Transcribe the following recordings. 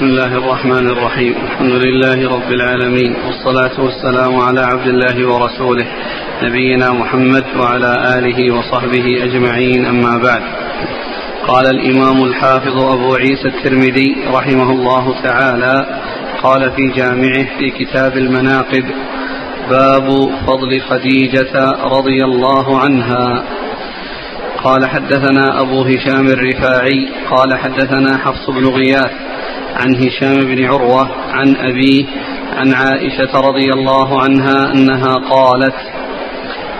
بسم الله الرحمن الرحيم. الحمد لله رب العالمين والصلاة والسلام على عبد الله ورسوله نبينا محمد وعلى آله وصحبه أجمعين أما بعد. قال الإمام الحافظ أبو عيسى الترمذي رحمه الله تعالى قال في جامعه في كتاب المناقب باب فضل خديجة رضي الله عنها قال حدثنا أبو هشام الرفاعي قال حدثنا حفص بن غياث عن هشام بن عروة عن أبيه عن عائشة رضي الله عنها أنها قالت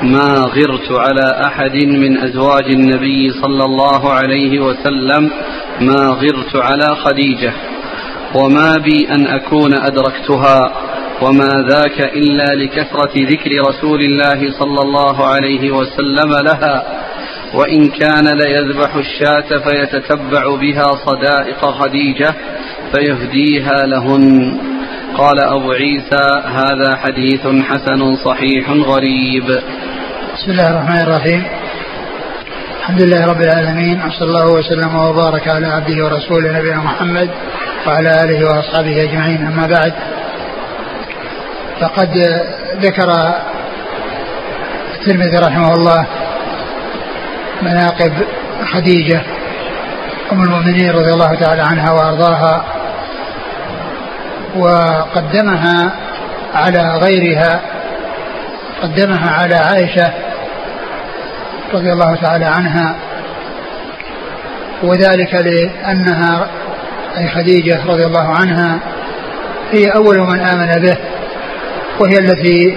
ما غرت على أحد من أزواج النبي صلى الله عليه وسلم ما غرت على خديجة وما بي أن أكون أدركتها وما ذاك إلا لكثرة ذكر رسول الله صلى الله عليه وسلم لها وإن كان ليذبح الشاة فيتتبع بها صدائق خديجة فيهديها لهن. قال أبو عيسى هذا حديث حسن صحيح غريب. بسم الله الرحمن الرحيم. الحمد لله رب العالمين وصلى الله وسلم وبارك على عبده ورسوله نبينا محمد وعلى آله وأصحابه أجمعين. أما بعد فقد ذكر الترمذي رحمه الله مناقب خديجة أم المؤمنين رضي الله تعالى عنها وأرضاها وقدمها على غيرها قدمها على عائشة رضي الله تعالى عنها وذلك لأنها أي خديجة رضي الله عنها هي أول من آمن به وهي التي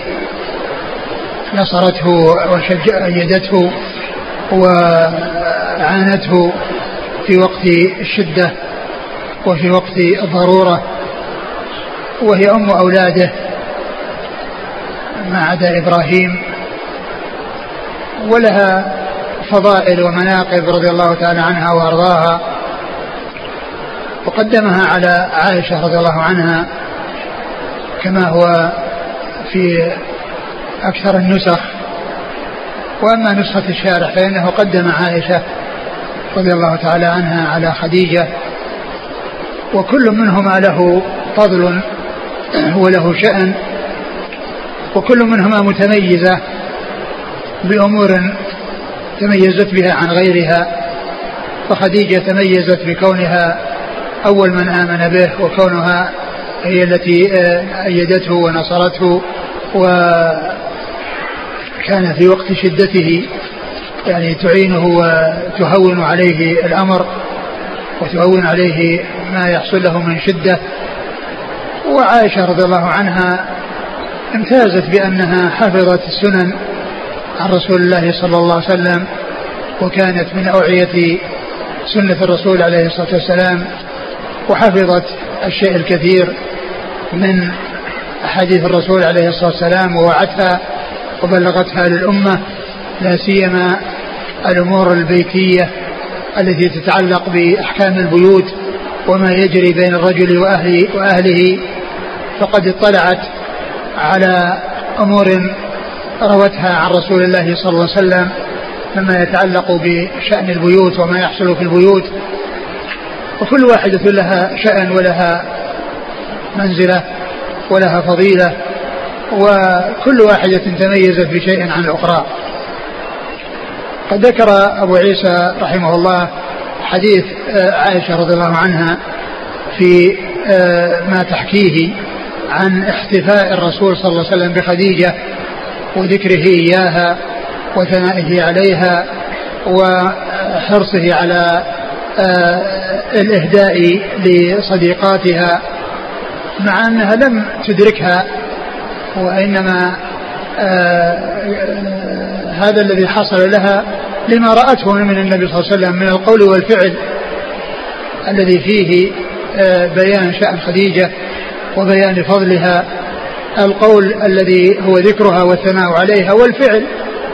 نصرته وأيدته وعانته في وقت الشدة وفي وقت الضرورة وهي أم أولاده ما عدا إبراهيم ولها فضائل ومناقب رضي الله تعالى عنها وأرضاها وقدمها على عائشة رضي الله عنها كما هو في أكثر النسخ. وأما نسخة الشارح فإنه قدم عائشة رضي الله تعالى عنها على خديجة وكل منهما له فضل وله شأن وكل منهما متميزة بأمور تميزت بها عن غيرها فخديجة تميزت بكونها أول من آمن به وكونها هي التي أيدته ونصرته وكان في وقت شدته يعني تعينه وتهون عليه الأمر وتهون عليه ما يحصل له من شدة. وعائشة رضي الله عنها امتازت بأنها حفظت السنن عن رسول الله صلى الله عليه وسلم وكانت من أوعية سنة الرسول عليه الصلاة والسلام وحفظت الشيء الكثير من أحاديث الرسول عليه الصلاة والسلام ووعتها وبلغتها للأمة لا سيما الأمور البيتية التي تتعلق بأحكام البيوت وما يجري بين الرجل وأهله, وأهله. فقد اطلعت على أمور روتها عن رسول الله صلى الله عليه وسلم مما يتعلق بشأن البيوت وما يحصل في البيوت. وكل واحدة لها شأن ولها منزلة ولها فضيلة. وكل واحدة تميزت بشيء عن الأخرى. قد ذكر أبو عيسى رحمه الله حديث عائشة رضي الله عنها في ما تحكيه عن احتفاء الرسول صلى الله عليه وسلم بخديجة وذكره إياها وثنائه عليها وحرصه على الإهداء لصديقاتها مع أنها لم تدركها وإنما هذا الذي حصل لها لما رأته من النبي صلى الله عليه وسلم من القول والفعل الذي فيه بيان شأن خديجة وبيان فضلها القول الذي هو ذكرها والثناء عليها والفعل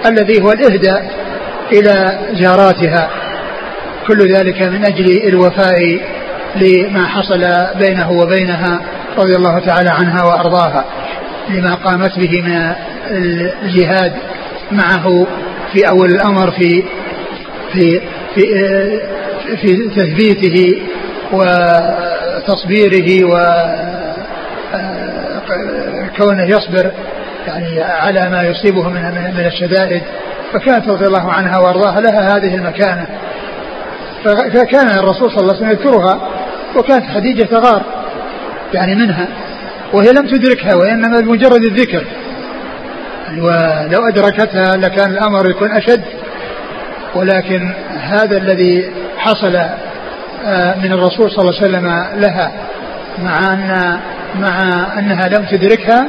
الذي هو الإهداء إلى جاراتها. كل ذلك من أجل الوفاء لما حصل بينه وبينها رضي الله تعالى عنها وأرضاها. لما قامت به من الجهاد معه في أول الأمر في في في, في تثبيته تصبيره و كونه يصبر يعني على ما يصيبه من من الشدائد. فكانت رضي الله عنها وأرضاها لها هذه المكانة. فكان الرسول صلى الله عليه وسلم يذكرها وكانت خديجة تغار يعني منها. وهي لم تدركها وإنما بمجرد الذكر. ولو أدركتها لكان الأمر يكون أشد. ولكن هذا الذي حصل آه، من الرسول صلى الله عليه وسلم لها مع ان مع أنها لم تدركها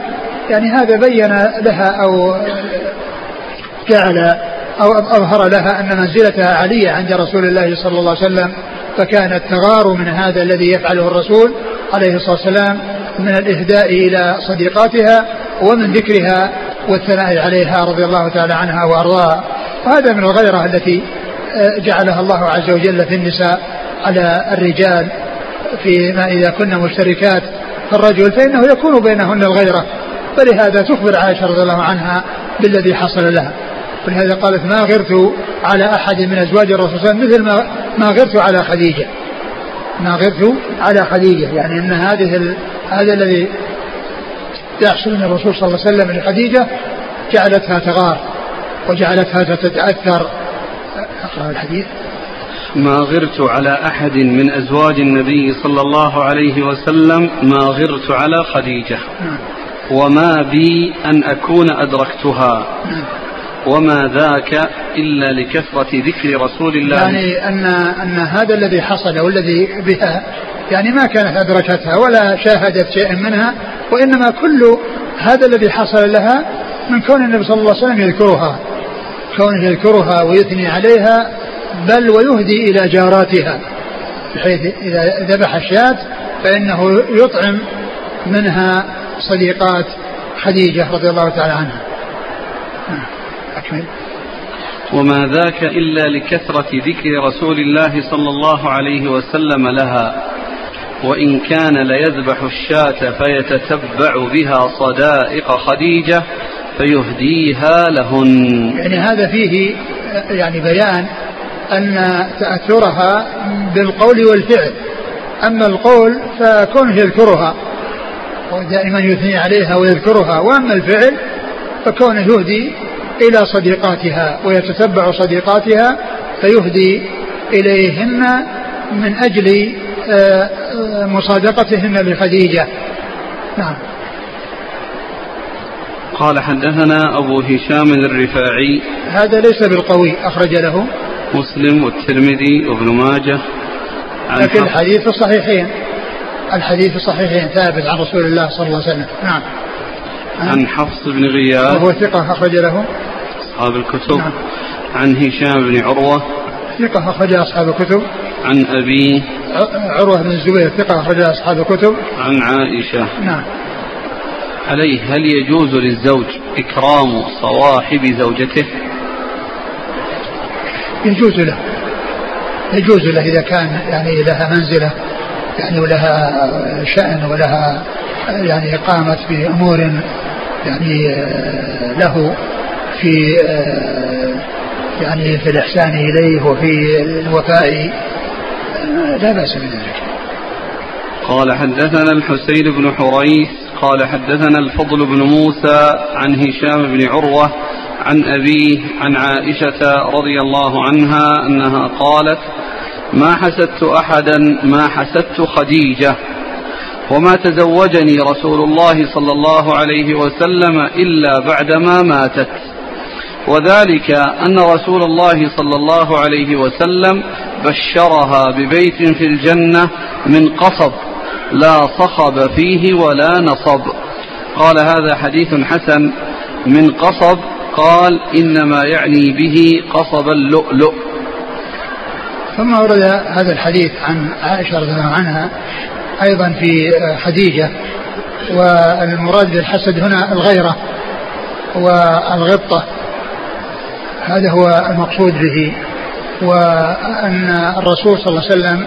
يعني هذا بين لها أو جعل أو أظهر لها أن منزلتها عالية عند رسول الله صلى الله عليه وسلم فكانت تغار من هذا الذي يفعله الرسول عليه الصلاة والسلام من الإهداء إلى صديقاتها ومن ذكرها والثناء عليها رضي الله تعالى عنها وأرضاها. وهذا من الغيرة التي آه، جعلها الله عز وجل في النساء على الرجال فيما إذا كن مشتركات فالرجل فإنه يكون بينهن الغيرة. فلهذا تخبر عائشة رضي الله عنها بالذي حصل لها. ولهذا قالت ما غرت على أحد من أزواج الرسول صلى الله عليه وسلم مثل ما غرت على خديجة. ما غرت على خديجة يعني إن هذه هذا الذي يحصل من الرسول صلى الله عليه وسلم لخديجه جعلتها تغار وجعلتها تتأثر أقرأ الحديث ما غرت على أحد من أزواج النبي صلى الله عليه وسلم ما غرت على خديجة نعم. وما بي أن أكون أدركتها نعم. وما ذاك إلا لكثرة ذكر رسول الله. يعني أن أن هذا الذي حصل والذي بها يعني ما كانت أدركتها ولا شاهدت شيئا منها وإنما كل هذا الذي حصل لها من كون النبي صلى الله عليه وسلم يذكرها كونه يذكرها ويثني عليها بل ويهدي إلى جاراتها. بحيث إذا ذبح الشاة فإنه يطعم منها صديقات خديجة رضي الله تعالى عنها. أكمل وما ذاك إلا لكثرة ذكر رسول الله صلى الله عليه وسلم لها. وإن كان ليذبح الشاة فيتتبع بها صدائق خديجة فيهديها لهن. يعني هذا فيه يعني بيان أن تأثرها بالقول والفعل. أما القول فكونه يذكرها ودائما يثني عليها ويذكرها. وأما الفعل فكونه يهدي إلى صديقاتها ويتتبع صديقاتها فيهدي إليهن من أجل آه، آه، مصادقتهن لخديجة. نعم. قال حدثنا أبو هشام الرفاعي. هذا ليس بالقوي أخرج له. مسلم والترمذي وابن ماجه. لكن الحديث الصحيحين الحديث الصحيحين ثابت عن رسول الله صلى الله عليه وسلم. نعم. عن حفص بن غياث. وهو ثقة أخرج له. أصحاب الكتب نعم. عن هشام بن عروة ثقة أخرج أصحاب الكتب. عن أبي عروة بن الزبير ثقة أخرج أصحاب الكتب. عن عائشة. نعم. عليه هل يجوز للزوج إكرام صواحب زوجته؟ يجوز له. يجوز له إذا كان يعني لها منزلة يعني ولها شأن ولها يعني قامت بأمور يعني له. في يعني في الإحسان إليه وفي الوفاء لا بأس بذلك قال حدثنا الحسين بن حريث قال حدثنا الفضل بن موسى عن هشام بن عروة عن أبيه عن عائشة رضي الله عنها أنها قالت ما حسدت أحدا ما حسدت خديجة وما تزوجني رسول الله صلى الله عليه وسلم إلا بعدما ماتت. وذلك أن رسول الله صلى الله عليه وسلم بشرها ببيت في الجنة من قصب لا صخب فيه ولا نصب. قال هذا حديث حسن. من قصب قال إنما يعني به قصب اللؤلؤ. ثم ورد هذا الحديث عن عائشة رضي الله عنها أيضا في خديجة والمراد بالحسد هنا الغيرة والغبطة. هذا هو المقصود به وأن الرسول صلى الله عليه وسلم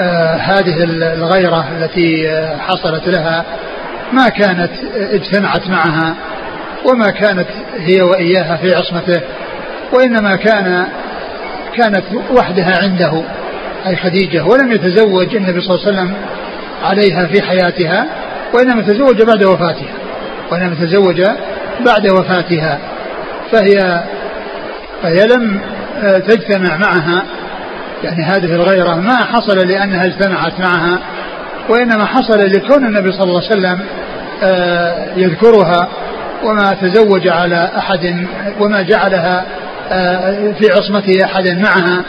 آه هذه الغيرة التي آه حصلت لها ما كانت اجتمعت معها وما كانت هي وإياها في عصمته وإنما كان كانت وحدها عنده أي خديجة ولم يتزوج النبي صلى الله عليه وسلم عليها في حياتها وإنما تزوج بعد وفاتها وإنما تزوج بعد وفاتها فهي فهي لم آه، تجتمع معها. يعني هذه الغيرة ما حصل لأنها اجتمعت معها وإنما حصل لكون النبي صلى الله عليه وسلم آه، يذكرها وما تزوج على أحد وما جعلها آه، في عصمته أحدا معها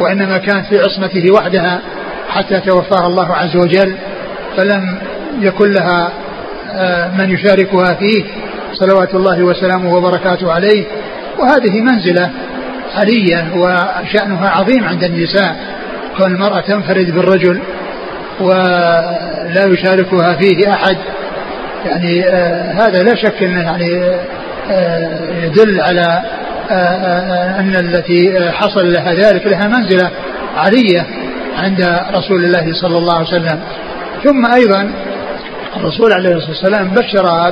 وإنما كانت في عصمته وحدها حتى توفاها الله عز وجل فلم يكن لها من يشاركها فيه صلوات الله وسلامه وبركاته عليه. وهذه منزلة علية وشأنها عظيم عند النساء. كون المرأة تنفرد بالرجل ولا يشاركها فيه أحد يعني آه هذا لا شك أنه يعني آه يدل على آه آه أن التي حصل لها ذلك لها منزلة عالية عند رسول الله صلى الله عليه وسلم. ثم أيضا الرسول عليه الصلاة والسلام بشرها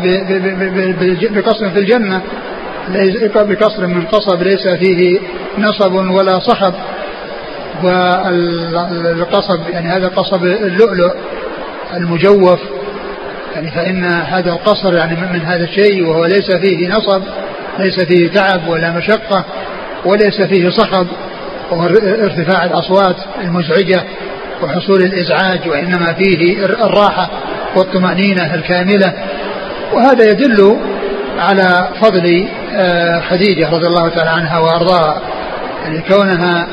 بقصر في الجنة. بقصر من قصب ليس فيه نصب ولا صخب والقصب يعني هذا قصب اللؤلؤ المجوف. يعني فإن هذا القصر يعني من هذا الشيء وهو ليس فيه نصب ليس فيه تعب ولا مشقة وليس فيه صخب ارتفاع الأصوات المزعجة وحصول الإزعاج وإنما فيه الراحة والطمأنينة الكاملة. وهذا يدل على فضل آه، خديجة رضي الله تعالى عنها وأرضاها. يعني كونها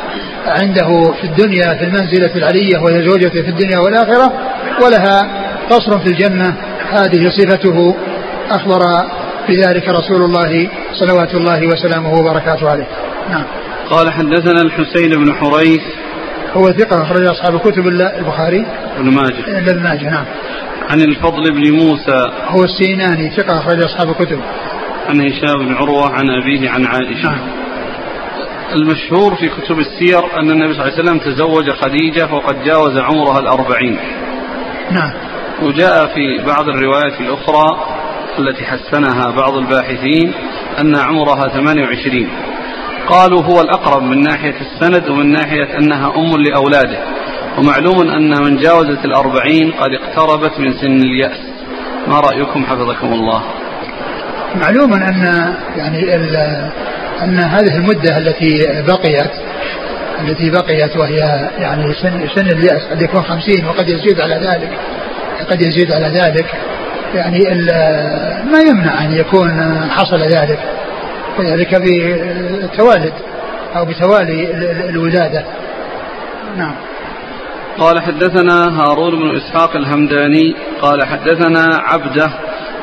عنده في الدنيا في المنزلة العلية وهي زوجته في الدنيا والآخرة ولها قصر في الجنة. هذه صفته. أخبر بذلك رسول الله صلوات الله وسلامه وبركاته عليه. نعم. قال حدثنا الحسين بن حريث. هو ثقة أخرج أصحاب كتب البخاري. ابن ماجه. ابن ماجه نعم. عن الفضل بن موسى. هو السيناني ثقة أخرج أصحاب الكتب. عن هشام بن عروة عن أبيه عن عائشة. نعم. المشهور في كتب السير أن النبي صلى الله عليه وسلم تزوج خديجة وقد جاوز عمرها الأربعين. نعم. وجاء في بعض الروايات الأخرى التي حسنها بعض الباحثين أن عمرها 28 قالوا هو الأقرب من ناحية السند ومن ناحية أنها أم لأولاده. ومعلوم أن من جاوزت الأربعين قد اقتربت من سن اليأس. ما رأيكم حفظكم الله؟ معلوم أن يعني أن هذه المدة التي بقيت التي بقيت وهي يعني سن, سن اليأس قد يكون خمسين وقد يزيد على ذلك قد يزيد على ذلك. يعني ما يمنع أن يكون حصل ذلك. وذلك بالتوالد أو بتوالي الولادة. نعم. قال حدثنا هارون بن إسحاق الهمداني قال حدثنا عبده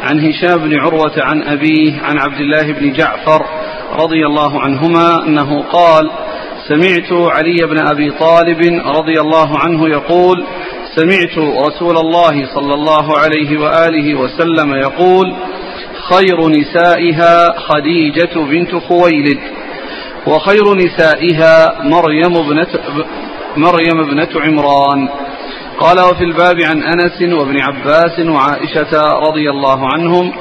عن هشام بن عروة عن أبيه عن عبد الله بن جعفر رضي الله عنهما أنه قال سمعت علي بن أبي طالب رضي الله عنه يقول سمعت رسول الله صلى الله عليه وآله وسلم يقول خير نسائها خديجة بنت خويلد وخير نسائها مريم ابنة مريم ابنة عمران. قال وفي الباب عن أنس وابن عباس وعائشة رضي الله عنهم.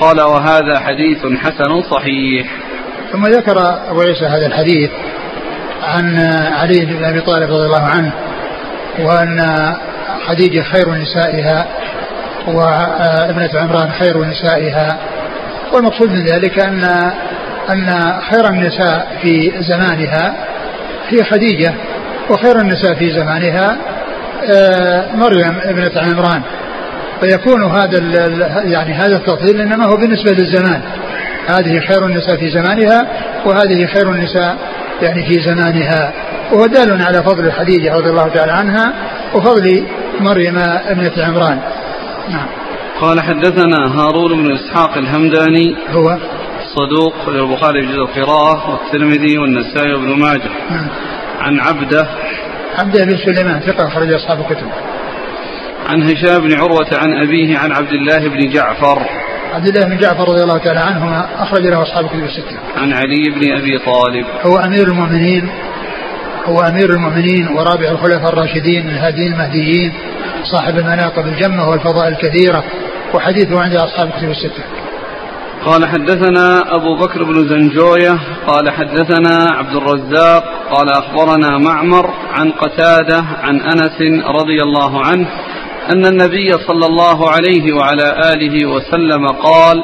قال وهذا حديث حسن صحيح. ثم ذكر أبو عيسى هذا الحديث عن علي بن أبي طالب رضي الله عنه وأن خديجة خير نسائها وابنة عمران خير نسائها. والمقصود من ذلك أن أن خير النساء في زمانها هي خديجة. وخير النساء في زمانها آه، مريم ابنة عمران. فيكون هذا يعني هذا التفضيل إنما هو بالنسبة للزمان. هذه خير النساء في زمانها وهذه خير النساء يعني في زمانها. وهو دال على فضل خديجة رضي الله تعالى عنها وفضل مريم ابنة عمران. نعم. قال حدثنا هارون بن إسحاق الهمداني هو؟ صدوق البخاري في جزء القراءة والترمذي والنسائي وابن ماجه. نعم. عن عبده عبده بن سليمان ثقة أخرج أصحاب الكتب. عن هشام بن عروة عن أبيه عن عبد الله بن جعفر. عبد الله بن جعفر رضي الله تعالى عنهما أخرج له أصحاب الكتب الستة. عن علي بن أبي طالب. هو أمير المؤمنين هو أمير المؤمنين ورابع الخلفاء الراشدين الهاديين المهديين صاحب المناقب الجمة والفضائل الكثيرة وحديثه عند أصحاب الكتب الستة. قال حدثنا أبو بكر بن زنجوية قال حدثنا عبد الرزاق قال أخبرنا معمر عن قتادة عن أنس رضي الله عنه أن النبي صلى الله عليه وعلى آله وسلم قال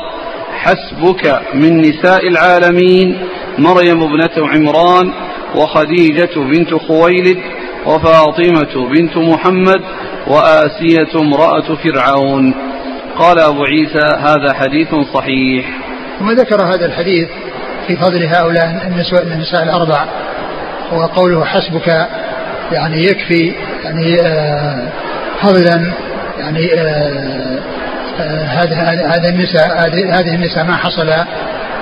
حسبك من نساء العالمين مريم ابنة عمران وخديجة بنت خويلد وفاطمة بنت محمد وآسية امرأة فرعون. قال أبو عيسى هذا حديث صحيح. ثم ذكر هذا الحديث في فضل هؤلاء النساء النساء الأربع وقوله حسبك يعني يكفي يعني آه فضلا يعني آه آه هذا النساء هذه النساء ما حصل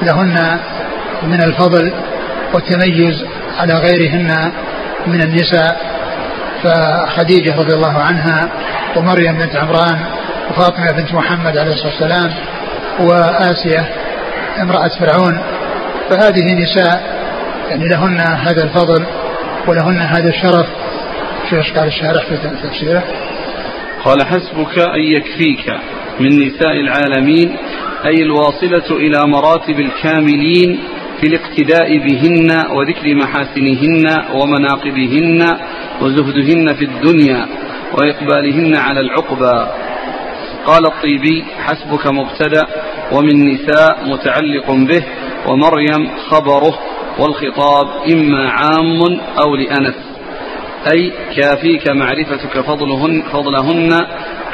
لهن من الفضل والتميز على غيرهن من النساء. فخديجة رضي الله عنها ومريم بنت عمران وفاطمة بنت محمد عليه الصلاة والسلام وآسية امرأة فرعون. فهذه نساء يعني لهن هذا الفضل ولهن هذا الشرف. في قال الشارح في تفسيره. قال حسبك أن يكفيك من نساء العالمين أي الواصلة إلى مراتب الكاملين في الاقتداء بهن وذكر محاسنهن ومناقبهن وزهدهن في الدنيا وإقبالهن على العقبى. قال الطيبي حسبك مبتدأ ومن نساء متعلق به ومريم خبره والخطاب إما عام أو لأنس. أي كافيك معرفتك فضلهن, فضلهن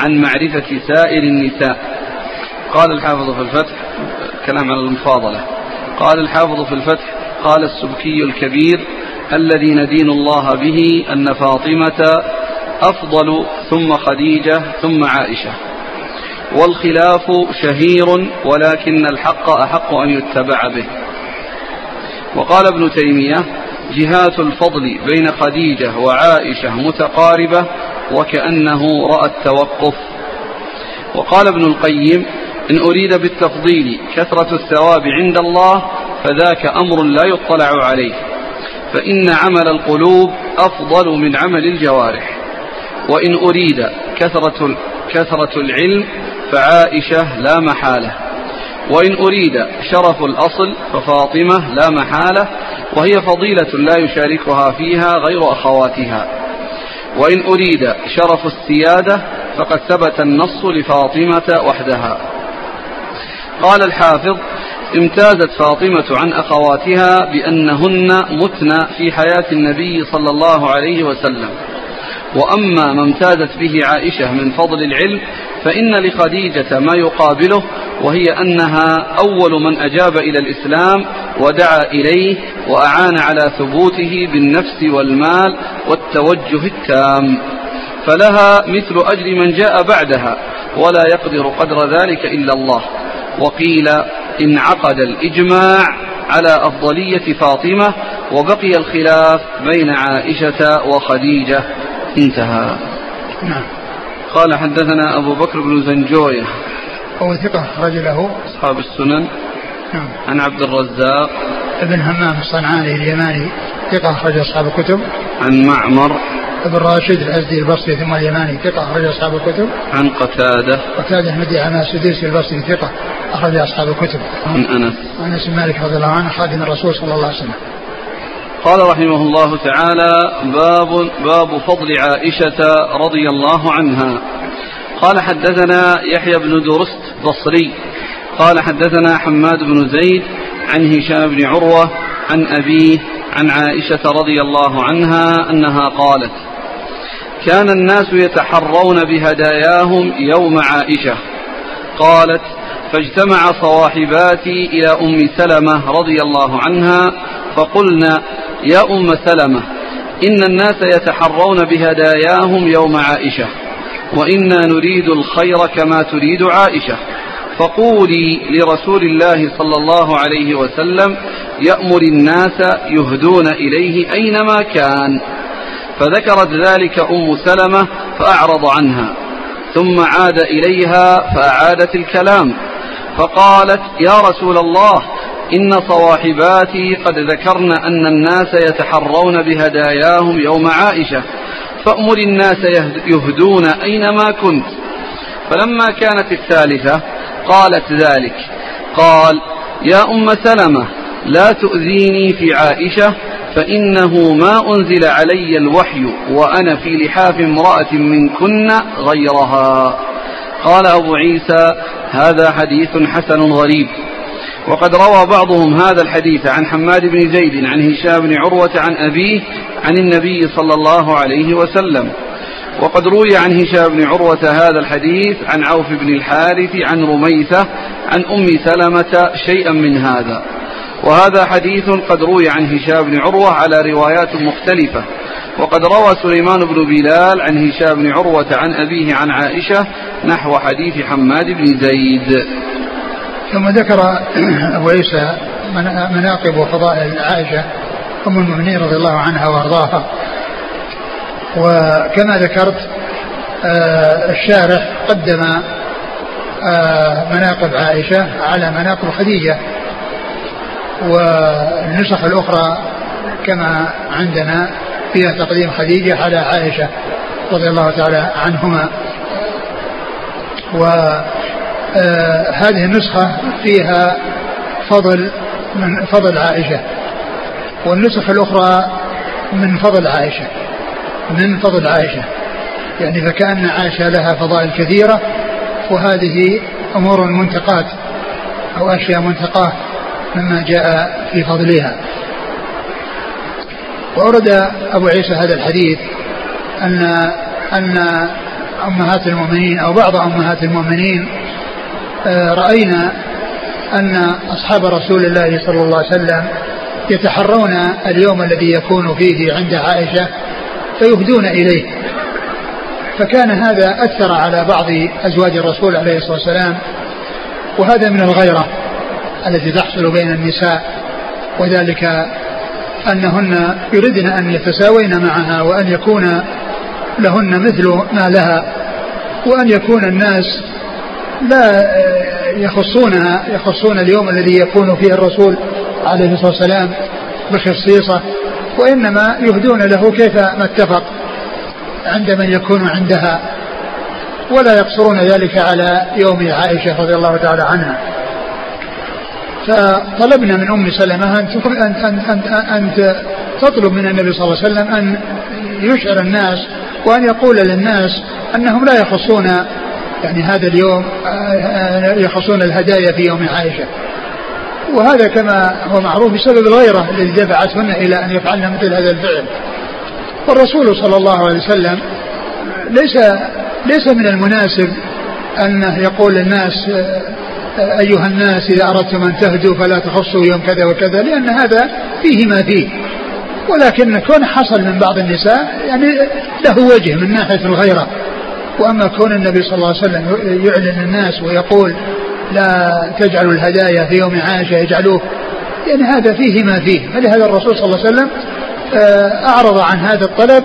عن معرفة سائر النساء. قال الحافظ في الفتح كلام على المفاضلة. قال الحافظ في الفتح قال السبكي الكبير الذي ندين الله به أن فاطمة أفضل ثم خديجة ثم عائشة. والخلاف شهير ولكن الحق أحق أن يتبع به. وقال ابن تيمية جهات الفضل بين خديجة وعائشة متقاربة وكأنه رأى التوقف. وقال ابن القيم إن أريد بالتفضيل كثرة الثواب عند الله فذاك أمر لا يطلع عليه فإن عمل القلوب أفضل من عمل الجوارح. وإن أريد كثرة كثرة العلم فعائشة لا محالة. وإن أريد شرف الأصل ففاطمة لا محالة وهي فضيلة لا يشاركها فيها غير أخواتها. وإن أريد شرف السيادة فقد ثبت النص لفاطمة وحدها. قال الحافظ امتازت فاطمة عن أخواتها بأنهن متن في حياة النبي صلى الله عليه وسلم. وأما ما امتازت به عائشة من فضل العلم فإن لخديجة ما يقابله وهي أنها أول من أجاب إلى الإسلام ودعا إليه وأعان على ثبوته بالنفس والمال والتوجه التام. فلها مثل أجر من جاء بعدها ولا يقدر قدر ذلك إلا الله. وقيل انعقد الإجماع على أفضلية فاطمة وبقي الخلاف بين عائشة وخديجة. انتهى. نعم. قال حدثنا أبو بكر بن زنجوية. هو ثقة رجله أصحاب السنن. نعم. عن عبد الرزاق. ابن همام الصنعاني اليماني ثقة أخرج أصحاب الكتب. عن معمر. ابن راشد الأزدي البصري ثم اليماني ثقة أخرج أصحاب الكتب. عن قتادة. قتادة بن عماس السديسي البصري ثقة أخرج أصحاب الكتب. عن أنس. عن أنس مالك رضي الله عنه خادم الرسول صلى الله عليه وسلم. قال رحمه الله تعالى باب باب فضل عائشة رضي الله عنها. قال حدثنا يحيى بن درست بصري. قال حدثنا حماد بن زيد عن هشام بن عروة عن أبيه عن عائشة رضي الله عنها أنها قالت كان الناس يتحرون بهداياهم يوم عائشة. قالت فاجتمع صواحباتي إلى أم سلمة رضي الله عنها فقلنا يا أم سلمة إن الناس يتحرون بهداياهم يوم عائشة وإنا نريد الخير كما تريد عائشة. فقولي لرسول الله صلى الله عليه وسلم يأمر الناس يهدون إليه أينما كان. فذكرت ذلك أم سلمة فأعرض عنها ثم عاد إليها فأعادت الكلام. فقالت يا رسول الله إن صواحباتي قد ذكرن أن الناس يتحرون بهداياهم يوم عائشة فأمر الناس يهدون أينما كنت. فلما كانت الثالثة قالت ذلك قال يا أم سلمة لا تؤذيني في عائشة فإنه ما أنزل علي الوحي وأنا في لحاف امرأة منكن غيرها. قال أبو عيسى هذا حديث حسن غريب. وقد روى بعضهم هذا الحديث عن حماد بن زيد عن هشام بن عروة عن أبيه عن النبي صلى الله عليه وسلم. وقد روي عن هشام بن عروة هذا الحديث عن عوف بن الحارث عن رميثة عن أم سلمة شيئا من هذا. وهذا حديث قد روي عن هشام بن عروة على روايات مختلفة. وقد روى سليمان بن بلال عن هشام بن عروة عن أبيه عن عائشة نحو حديث حماد بن زيد. ثم ذكر أبو عيسى مناقب وفضائل عائشة أم المؤمنين رضي الله عنها وأرضاها. وكما ذكرت آه، الشارح قدم آه، مناقب عائشة على مناقب خديجة. والنسخ الأخرى كما عندنا فيها تقديم خديجة على عائشة رضي الله تعالى عنهما. وهذه النسخة فيها فضل من فضل عائشة. والنسخ الأخرى من فضل عائشة. من فضل عائشة. يعني فكأن عائشة لها فضائل كثيرة وهذه أمور منتقات أو أشياء منتقاة مما جاء في فضلها. وأورد أبو عيسى هذا الحديث أن أن أمهات المؤمنين أو بعض أمهات المؤمنين آه، رأينا أن أصحاب رسول الله صلى الله عليه وسلم يتحرون اليوم الذي يكون فيه عند عائشة فيهدون إليه. فكان هذا أثر على بعض أزواج الرسول عليه الصلاة والسلام وهذا من الغيرة التي تحصل بين النساء وذلك أنهن يردن أن يتساوين معها وأن يكون لهن مثل ما لها وأن يكون الناس لا يخصونها يخصون اليوم الذي يكون فيه الرسول عليه الصلاة والسلام بخصيصة وإنما يهدون له كيف ما اتفق عند من يكون عندها ولا يقصرون ذلك على يوم عائشة رضي الله تعالى عنها. فطلبنا من أم سلمة أن ان ان ان تطلب من النبي صلى الله عليه وسلم أن يشعر الناس وأن يقول للناس أنهم لا يخصون يعني هذا اليوم آه، يخصون الهدايا في يوم عائشة. وهذا كما هو معروف بسبب الغيره التي دفعتهن إلى أن يفعلن مثل هذا الفعل. والرسول صلى الله عليه وسلم ليس ليس من المناسب أنه يقول للناس آه، أيها الناس إذا أردتم أن تهدوا فلا تخصوا يوم كذا وكذا لأن هذا فيه ما فيه. ولكن كون حصل من بعض النساء يعني له وجه من ناحية الغيرة. وأما كون النبي صلى الله عليه وسلم يعلن الناس ويقول لا تجعلوا الهدايا في يوم عائشة يجعلوه يعني هذا فيه ما فيه. فلهذا الرسول صلى الله عليه وسلم آه، أعرض عن هذا الطلب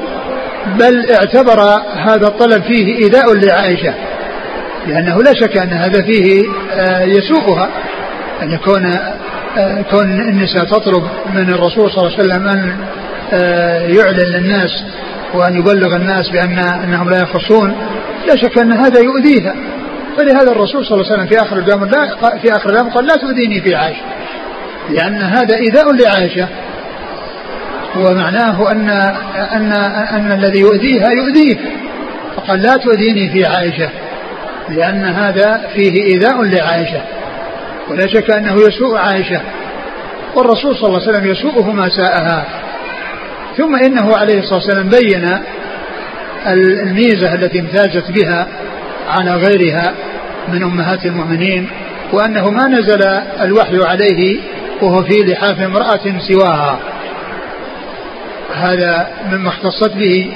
بل اعتبر هذا الطلب فيه إيذاء لعائشة. لأنه لا شك أن هذا فيه آه، يسوءها أن يكون آه، كون النساء تطلب من الرسول صلى الله عليه وسلم أن آه، يعلن للناس وأن يبلغ الناس بأن أنهم لا يخصون لا شك أن هذا يؤذيها. فلهذا الرسول صلى الله عليه وسلم في آخر الأمر لا في آخر الأمر قال لا تؤذيني في عائشة لأن هذا إيذاء لعائشة. ومعناه أن أن أن الذي يؤذيها يؤذيه. فقال لا تؤذيني في عائشة. لأن هذا فيه إيذاء لعائشة. ولا شك أنه يسوء عائشة. والرسول صلى الله عليه وسلم يسوءه ما ساءها. ثم إنه عليه الصلاة والسلام بين الميزة التي امتازت بها على غيرها من أمهات المؤمنين وأنه ما نزل الوحي عليه وهو في لحاف امرأة سواها. هذا مما اختصت به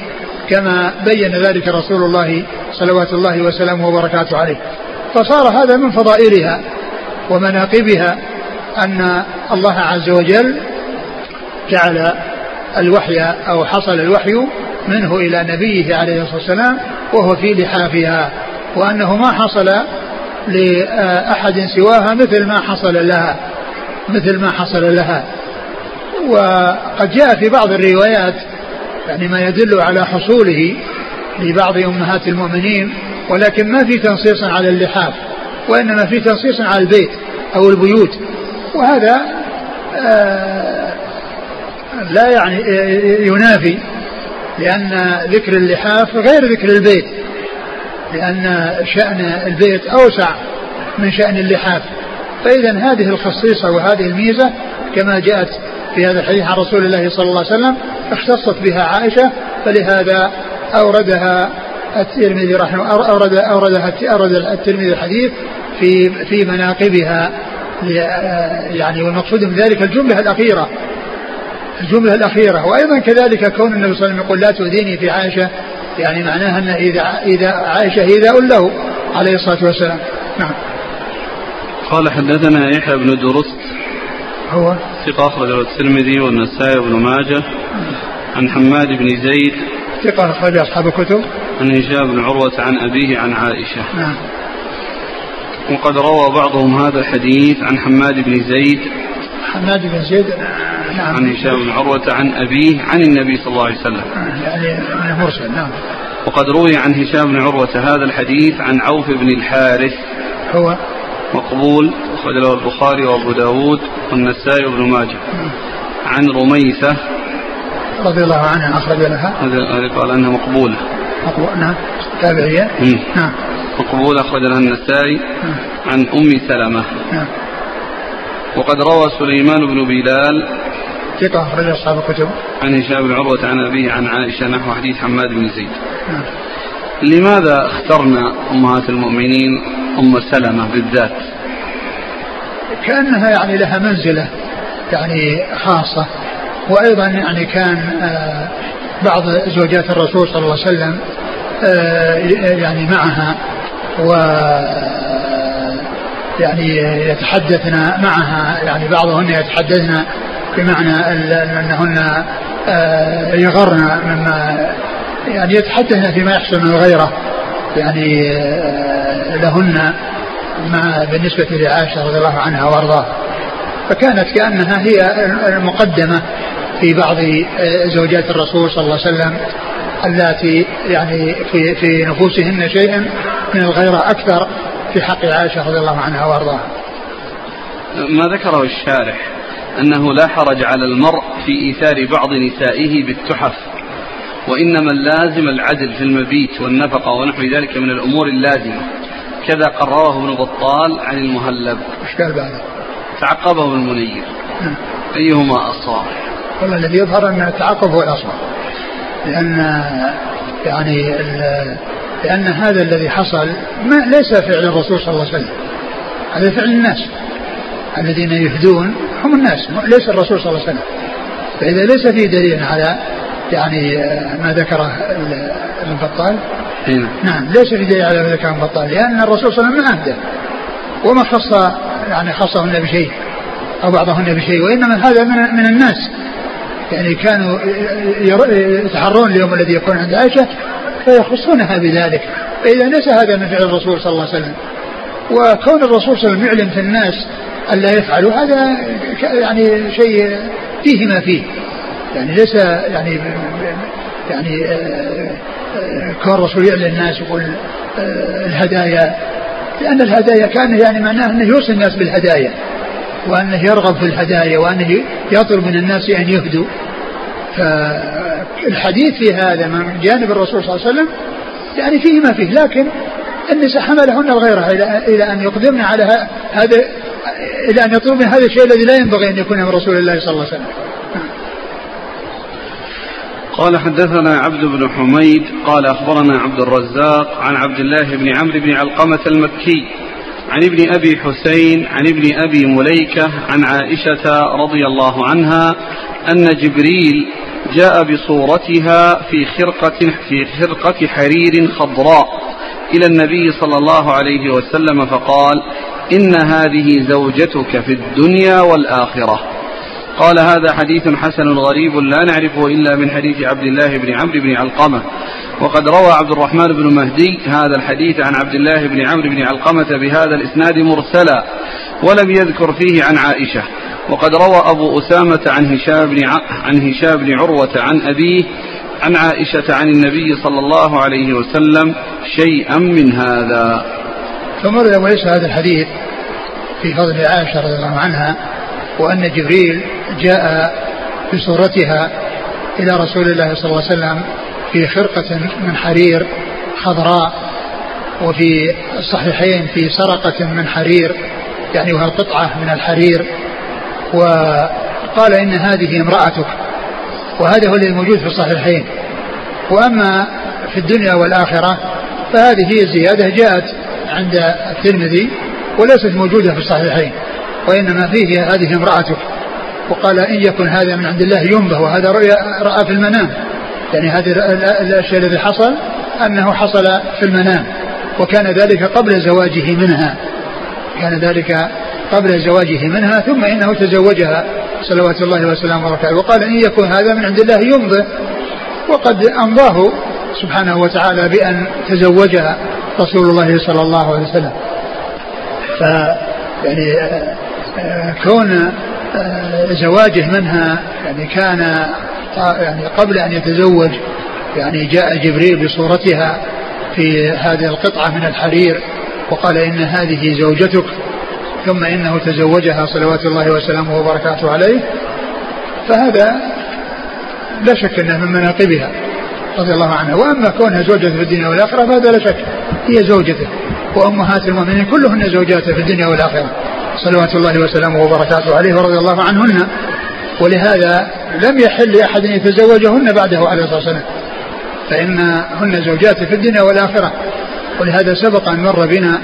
كما بين ذلك رسول الله صلوات الله وسلامه وبركاته عليه. فصار هذا من فضائلها ومناقبها أن الله عز وجل جعل الوحي أو حصل الوحي منه إلى نبيه عليه الصلاة والسلام وهو في لحافها وأنه ما حصل لأحد سواها مثل ما حصل لها مثل ما حصل لها. وقد جاء في بعض الروايات يعني ما يدل على حصوله لبعض أمهات المؤمنين ولكن ما في تنصيص على اللحاف وإنما في تنصيص على البيت أو البيوت. وهذا آه، لا يعني ينافي لأن ذكر اللحاف غير ذكر البيت لأن شأن البيت أوسع من شأن اللحاف. فإذا هذه الخصيصة وهذه الميزة كما جاءت في هذا الحديث عن رسول الله صلى الله عليه وسلم اختصت بها عائشة فلهذا أوردها الترمذي رحمه أورد أوردها أورد الترمذي الحديث في في مناقبها. يعني والمقصود من ذلك الجملة الأخيرة. الجملة الأخيرة. وأيضا كذلك كون النبي صلى الله عليه وسلم يقول لا تؤذيني في عائشة يعني معناها أن إذا إذا عائشة إذا له عليه الصلاة والسلام. نعم. قال حدثنا يحيى بن درست هو ثقة أخرجه الترمذي والنسائي بن ماجه. عن حماد بن زيد. ثقة أخرج أصحاب الكتب. عن هشام بن عروة عن أبيه عن عائشة. نعم. وقد روى بعضهم هذا الحديث عن حماد بن زيد. حماد بن زيد نعم. عن هشام بن عروة عن أبيه عن النبي صلى الله عليه وسلم. يعني مرسل نعم. وقد روي عن هشام بن عروة هذا الحديث عن عوف بن الحارث. هو مقبول أخرج له البخاري وأبو داود والنسائي وابن ماجه. عن رميثة. رضي الله عنها أخرج لها. هذه قال أنها مقبولة. مقبول نعم تابعية. نعم مقبولة أخرج لها النسائي. عن أم سلمة. نعم وقد روى سليمان بن بلال ثقة أخرج أصحاب الكتب. عن هشام بن عروة عن أبيه عن عائشة نحو حديث حماد بن زيد. نعم لماذا اخترنا أمهات المؤمنين؟ أم سلمة بالذات. كأنها يعني لها منزلة يعني خاصة وأيضا يعني كان آه، بعض زوجات الرسول صلى الله عليه وسلم آه، يعني معها و يعني يتحدثن معها يعني بعضهن يتحدثن بمعنى أنهن آه، يغرن مما يعني يتحدثن فيما يحصل من الغيره يعني لهن مع بالنسبة لعائشة رضي الله عنها وأرضاها فكانت كأنها هي المقدمة في بعض زوجات الرسول صلى الله عليه وسلم اللاتي يعني في في نفوسهن شيء من الغيرة أكثر في حق عائشة رضي الله عنها وأرضاها. ما ذكره الشارح أنه لا حرج على المرء في إيثار بعض نسائه بالتحف وإنما اللازم العدل في المبيت والنفقة ونحو ذلك من الأمور اللازمة. كذا قرره ابن بطال عن المهلب. إيش قال بعده؟ تعقبه المنير. نعم. أيهما أصاب؟ والله الذي يظهر أن التعقب هو الأصوب لأن يعني لأن هذا الذي حصل ما ليس فعل الرسول صلى الله عليه وسلم. هذا فعل الناس. الذين يهدون هم الناس ليس الرسول صلى الله عليه وسلم. فإذا ليس في دليل على يعني ما ذكره ابن بطال؟ نعم. نعم ليس في دليل على ما ذكره ابن بطال لأن الرسول صلى الله عليه وسلم ما أهدى وما خص يعني خصهن بشيء أو بعضهن بشيء وإنما هذا من, من الناس. يعني كانوا يتحرون اليوم الذي يكون عند عائشة فيخصونها بذلك فإذا ليس هذا من فعل الرسول صلى الله عليه وسلم. وكون الرسول صلى الله عليه وسلم يعلن في الناس ألا يفعلوا هذا يعني شيء فيه ما فيه. يعني ليس يعني يعني آه، آه، كون الرسول يعلن الناس يقول آه، الهدايا. لأن الهدايا كان يعني معناه أنه يوصي الناس بالهدايا وأنه يرغب في الهدايا وأنه يطلب من الناس أن يهدوا. فالحديث في هذا من جانب الرسول صلى الله عليه وسلم يعني فيه ما فيه لكن النساء حملهن الغيرة إلى إلى أن يقدمن على هذا إلى أن يطلبن هذا الشيء الذي لا ينبغي أن يكون من رسول الله صلى الله عليه وسلم. قال حدثنا عبد بن حميد قال أخبرنا عبد الرزاق عن عبد الله بن عمرو بن علقمة المكي عن ابن أبي حسين عن ابن أبي مليكة عن عائشة رضي الله عنها أن جبريل جاء بصورتها في خرقة في خرقة حرير خضراء إلى النبي صلى الله عليه وسلم فقال إن هذه زوجتك في الدنيا والآخرة. قال هذا حديث حسن غريب لا نعرفه إلا من حديث عبد الله بن عمرو بن علقمة وقد روى عبد الرحمن بن مهدي هذا الحديث عن عبد الله بن عمرو بن علقمة بهذا الإسناد مرسلا ولم يذكر فيه عن عائشة وقد روى أبو أسامة عن هشام بن عن هشام بن عروة عن أبيه عن عائشة عن النبي صلى الله عليه وسلم شيئا من هذا. ثم وليس هذا الحديث في فضل عائشة رضي الله عنها وأن جبريل جاء بصورتها إلى رسول الله صلى الله عليه وسلم في خرقة من حرير خضراء وفي الصحيحين في سرقة من حرير يعني وهي قطعة من الحرير. وقال إن هذه امرأتك وهذا هو الذي موجود في الصحيحين. وأما في الدنيا والآخرة فهذه هي الزيادة جاءت عند الترمذي وليست موجودة في الصحيحين وإنما فيه هذه امرأتك. وقال إن يكن هذا من عند الله ينبه وهذا رؤيا رأى في المنام. يعني هذه الشيء الذي حصل أنه حصل في المنام وكان ذلك قبل زواجه منها. كان ذلك قبل زواجه منها ثم إنه تزوجها صلوات الله وسلامه وبركاته وقال إن يكن هذا من عند الله يمضي وقد أمضاه سبحانه وتعالى بأن تزوجها رسول الله صلى الله عليه وسلم. ف يعني آه، آه، كون زواجه منها يعني كان يعني قبل أن يتزوج يعني جاء جبريل بصورتها في هذه القطعة من الحرير وقال إن هذه زوجتك ثم إنه تزوجها صلوات الله وسلامه وبركاته عليه. فهذا لا شك أنه من مناقبها رضي الله عنها. وأما كونها زوجته في الدنيا والآخرة فهذا لا شك هي زوجته وأمهات المؤمنين كلهن زوجاته في الدنيا والآخرة. صلوات الله وسلامه وبركاته عليه ورضي الله عنهن. ولهذا لم يحل لأحد أن يتزوجهن بعده عليه الصلاة والسلام. فإنهن زوجاته في الدنيا والآخرة. ولهذا سبق أن مر بنا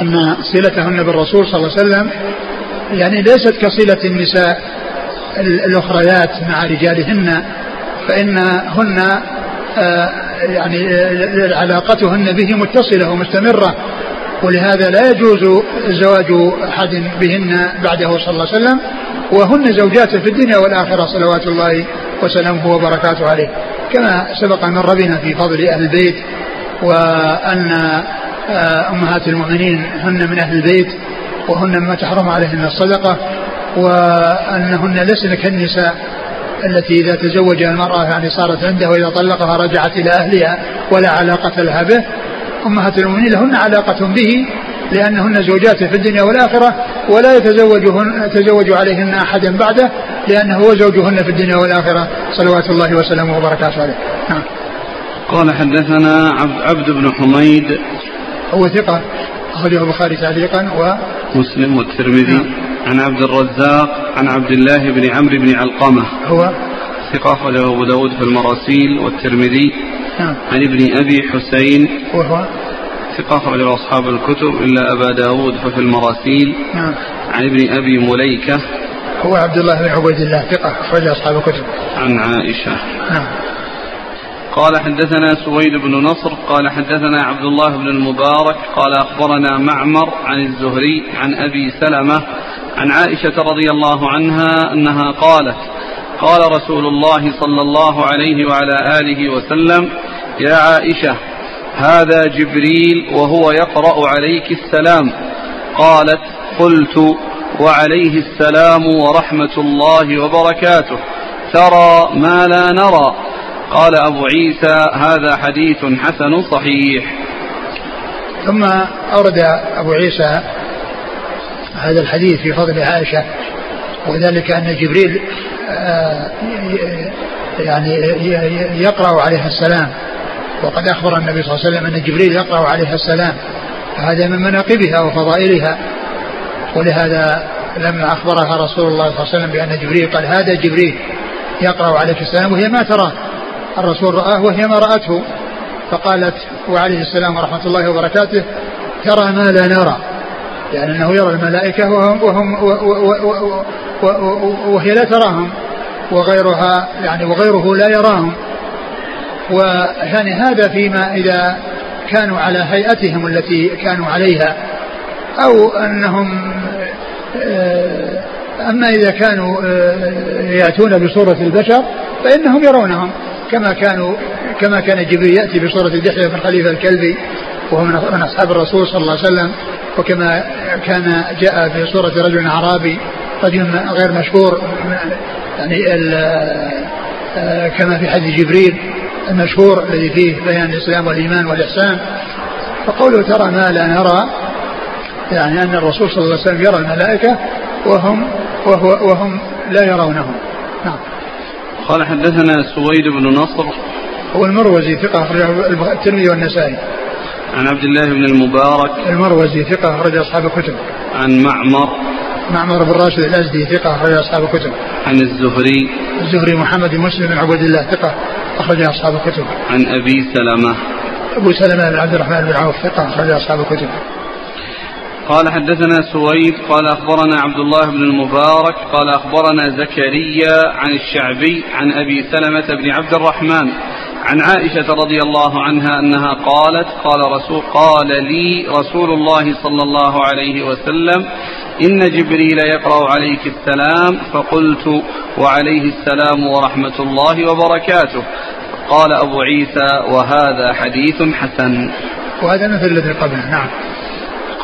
أن صلتهن بالرسول صلى الله عليه وسلم يعني ليست كصلة النساء الأخريات مع رجالهن فإنهن آه، يعني آه، علاقتهن به متصلة ومستمرة. ولهذا لا يجوز زواج أحد بهن بعده صلى الله عليه وسلم وهن زوجاته في الدنيا والآخرة صلوات الله وسلامه وبركاته عليه. كما سبق من ربنا في فضل أهل البيت وأن آه، أمهات المؤمنين هن من أهل البيت وهن ما تحرم عليهن الصدقة وأنهن لسن كالنساء التي إذا تزوج المرأة يعني صارت عنده وإذا طلقها رجعت إلى أهلها ولا علاقة لها به. أمهات المؤمنين لهن علاقة به لأنهن زوجاته في الدنيا والآخرة ولا يتزوجهن يتزوج عليهن أحدا بعده لأنه هو زوجهن في الدنيا والآخرة. صلوات الله وسلامه وبركاته عليه. نعم. قال حدثنا عبد بن حميد. هو ثقة أخرجه البخاري تعليقا و مسلم والترمذي. نعم. عن عبد الرزاق عن عبد الله بن عمرو بن علقمة. هو ثقة أخرجه أبو داود في المراسيل والترمذي. نعم. عن ابن أبي حسين. وهو؟ ثقة أخرجه أصحاب الكتب إلا أبا داود ففي المراسيل. نعم. عن ابن أبي مليكة. هو عبد الله بن عبيد الله ثقة أخرج أصحاب الكتب. عن عائشة. نعم. قال حدثنا سويد بن نصر قال حدثنا عبد الله بن المبارك قال أخبرنا معمر عن الزهري عن أبي سلمة عن عائشة رضي الله عنها أنها قالت قال رسول الله صلى الله عليه وعلى آله وسلم يا عائشة هذا جبريل وهو يقرأ عليك السلام. قالت قلت وعليه السلام ورحمة الله وبركاته ترى ما لا نرى. قال أبو عيسى هذا حديث حسن صحيح. ثم أورد أبو عيسى هذا الحديث في فضل عائشة وذلك أن جبريل يعني يقرأ عليها السلام. وقد أخبر النبي صلى الله عليه وسلم أن جبريل يقرأ عليها السلام. فهذا من مناقبها وفضائلها. ولهذا لما أخبرها رسول الله صلى الله عليه وسلم بأن جبريل قال هذا جبريل يقرأ عليك السلام وهي ما تراه. الرسول رآه وهي ما رأته. فقالت وعليه السلام ورحمة الله وبركاته ترى ما لا نرى. يعني أنه يرى الملائكة وهم, وهم وهي لا تراهم. وغيرها يعني وغيره لا يراهم. ويعني هذا فيما إذا كانوا على هيئتهم التي كانوا عليها. أو أنهم آه، أما إذا كانوا آه، يأتون بصورة البشر فإنهم يرونهم. كما كانوا كما كان جبريل يأتي بصورة دحية بن خليفة الكلبي وهو من أصحاب الرسول صلى الله عليه وسلم. وكما كان جاء في صورة رجل أعرابي رجل غير مشهور يعني آه، كما في حديث جبريل المشهور الذي فيه بيان الإسلام والإيمان والإحسان. فقوله ترى ما لا نرى يعني أن الرسول صلى الله عليه وسلم يرى الملائكة وهم وهو وهم لا يرونهم. نعم. قال حدثنا سويد بن نصر. هو المروزي ثقة أخرجه الترمذي والنسائي. عن عبد الله بن المبارك. المروزي ثقة أخرج أصحاب الكتب. عن معمر. معمر بن راشد الأزدي ثقة أخرج أصحاب الكتب. عن الزهري. الزهري محمد بن مسلم بن عبد الله ثقة أخرج أصحاب الكتب. عن أبي سلمة. أبو سلمة بن عبد الرحمن بن عوف ثقة أخرج أصحاب الكتب. قال حدثنا سويد قال أخبرنا عبد الله بن المبارك قال أخبرنا زكريا عن الشعبي عن أبي سلمة بن عبد الرحمن. عن عائشة رضي الله عنها أنها قالت قال رسول قال لي رسول الله صلى الله عليه وسلم إن جبريل يقرأ عليك السلام فقلت وعليه السلام ورحمة الله وبركاته. قال أبو عيسى وهذا حديث حسن. وهذا مثل الذي قبله نعم.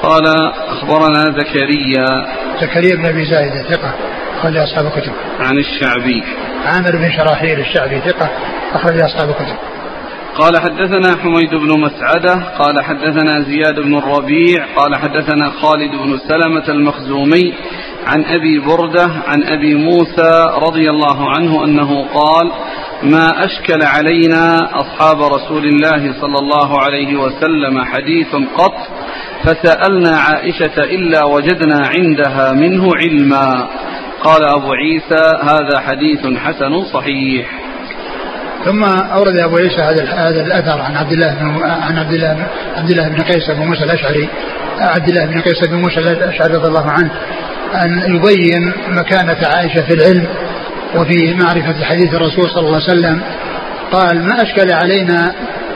قال أخبرنا زكريا. زكريا بن أبي زايدة ثقة. أخرج أصحاب الكتب. عن الشعبي. عامر بن شراحيل الشعبي ثقة أخرج أصحاب الكتب. قال حدثنا حميد بن مسعدة قال حدثنا زياد بن الربيع قال حدثنا خالد بن سلمة المخزومي عن أبي بردة عن أبي موسى رضي الله عنه أنه قال ما أشكل علينا أصحاب رسول الله صلى الله عليه وسلم حديث قط فسألنا عائشة إلا وجدنا عندها منه علما. قال أبو عيسى هذا حديث حسن صحيح. ثم أورد أبو عيسى هذا هذا الأثر عن عبد الله بن عن عبد الله عبد الله بن قيس بن موسى الأشعري. عبد الله بن قيس بن موسى الأشعري رضي الله عنه أن يبين مكانة عائشة في العلم وفي معرفة حديث الرسول صلى الله عليه وسلم. قال ما أشكل علينا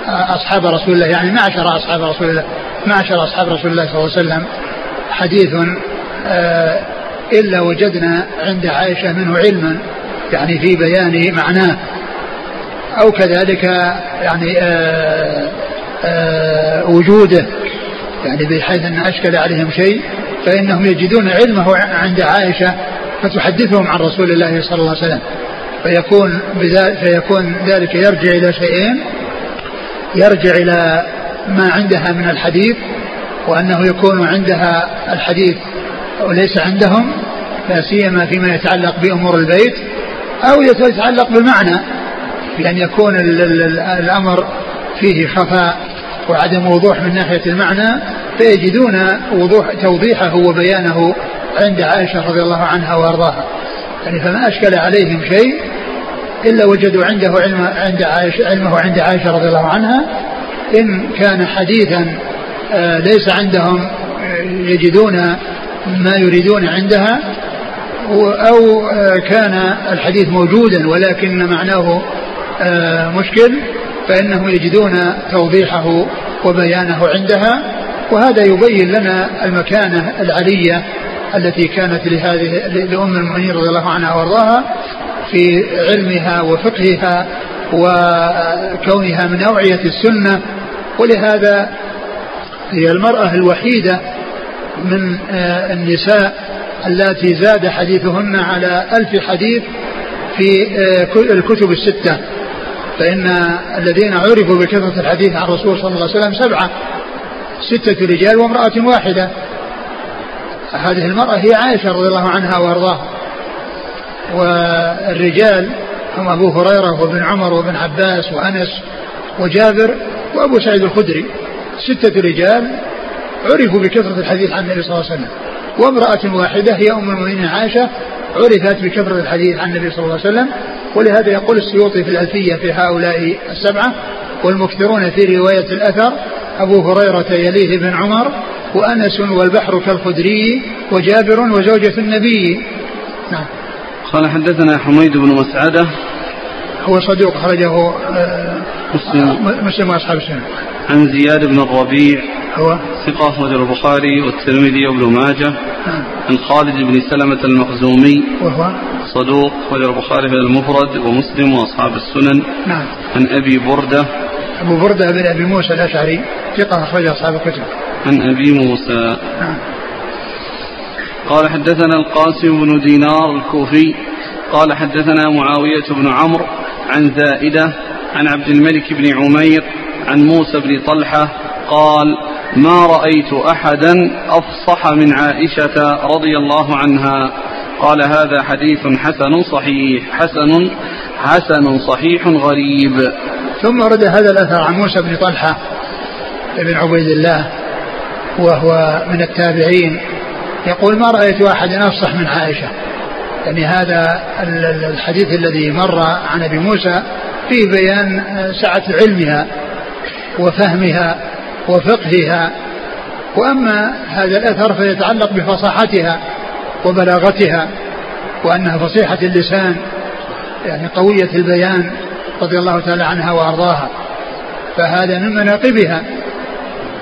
أصحاب رسول الله. يعني معشر أصحاب رسول الله معشر أصحاب رسول الله صلى الله عليه وسلم. حديث آه، إلا وجدنا عند عائشة منه علما يعني في بيان معناه. أو كذلك يعني آآ آه، آآ آه، وجوده يعني بحيث أن أشكل عليهم شيء فإنهم يجدون علمه عند عائشة فتحدثهم عن رسول الله صلى الله عليه وسلم. فيكون فيكون ذلك يرجع إلى شيئين. يرجع إلى ما عندها من الحديث وأنه يكون عندها الحديث وليس عندهم لا سيما فيما يتعلق بأمور البيت أو يتعلق بالمعنى بأن يكون الأمر فيه خفاء وعدم وضوح من ناحية المعنى فيجدون وضوح توضيحه وبيانه عند عائشة رضي الله عنها وأرضاها. يعني فما أشكل عليهم شيء إلا وجدوا عنده علم عند عائشة علمه عند عائشة رضي الله عنها. إن كان حديثا آه، ليس عندهم آه، يجدون ما يريدون عندها أو آه، كان الحديث موجودا ولكن معناه مشكل فإنهم يجدون توضيحه وبيانه عندها وهذا يبين لنا المكانة العلية التي كانت لهذه لأم المؤمنين رضي الله عنها وأرضاها في علمها وفقهها وكونها من أوعية السنة ولهذا هي المرأة الوحيدة من آه، النساء اللاتي زاد حديثهن على ألف حديث في آه، الكتب الستة. فإن الذين عرفوا بكثرة الحديث عن الرسول صلى الله عليه وسلم سبعة. ستة رجال وامرأة واحدة. هذه المرأة هي عائشة رضي الله عنها وأرضاها. والرجال هم أبو هريرة وابن عمر وابن عباس وأنس وجابر وأبو سعيد الخدري. ستة رجال عرفوا بكثرة الحديث عن النبي صلى الله عليه وسلم. وامرأة واحدة هي أم المؤمنين عائشة عرفت بكثرة الحديث عن النبي صلى الله عليه وسلم. ولهذا يقول السيوطي في الألفية في هؤلاء السبعة والمكثرون في رواية الأثر أبو هريرة يليه بن عمر وأنس والبحر كالخدري وجابر وزوجة النبي. نعم. قال حدثنا حميد بن مسعدة هو صدوق خرجه آه، مسلم. مسلم وأصحاب السنة. عن زياد بن الربيع هو؟ ثقة أخرج البخاري والترمذي وابن ماجه. نعم. عن خالد بن سلمة المخزومي وهو؟ صدوق أخرج البخاري في المفرد ومسلم وأصحاب السنن. نعم. عن أبي بردة. أبو بردة بن أبي موسى الأشعري ثقة أخرج أصحاب الكتب. عن أبي موسى. نعم. قال حدثنا القاسم بن دينار الكوفي. قال حدثنا معاوية بن عمرو. عن زائدة عن عبد الملك بن عمير عن موسى بن طلحة قال ما رأيت أحدا أفصح من عائشة رضي الله عنها. قال هذا حديث حسن صحيح حسن حسن صحيح غريب. ثم ورد هذا الأثر عن موسى بن طلحة بن عبيد الله وهو من التابعين يقول ما رأيت أحدا أفصح من عائشة. يعني هذا الحديث الذي مر عن أبي موسى فيه بيان سعة علمها وفهمها وفقهها. وأما هذا الأثر فيتعلق بفصاحتها وبلاغتها وأنها فصيحة اللسان يعني قوية البيان رضي الله تعالى عنها وأرضاها. فهذا من مناقبها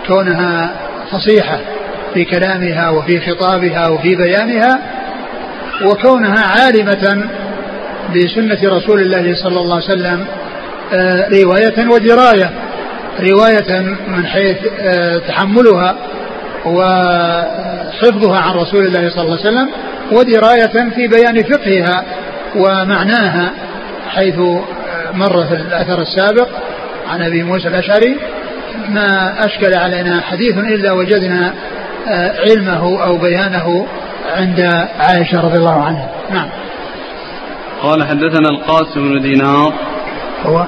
كونها فصيحة في كلامها وفي خطابها وفي بيانها وكونها عالمة بسنة رسول الله صلى الله عليه وسلم آه، رواية ودراية رواية من حيث آه، تحملها وحفظها عن رسول الله صلى الله عليه وسلم ودراية في بيان فقهها ومعناها حيث مر في الأثر السابق عن أبي موسى الأشعري ما أشكل علينا حديث إلا وجدنا آه، علمه أو بيانه عند عائشة رضي الله عنها. نعم. قال حدثنا القاسم بن دينار. هو؟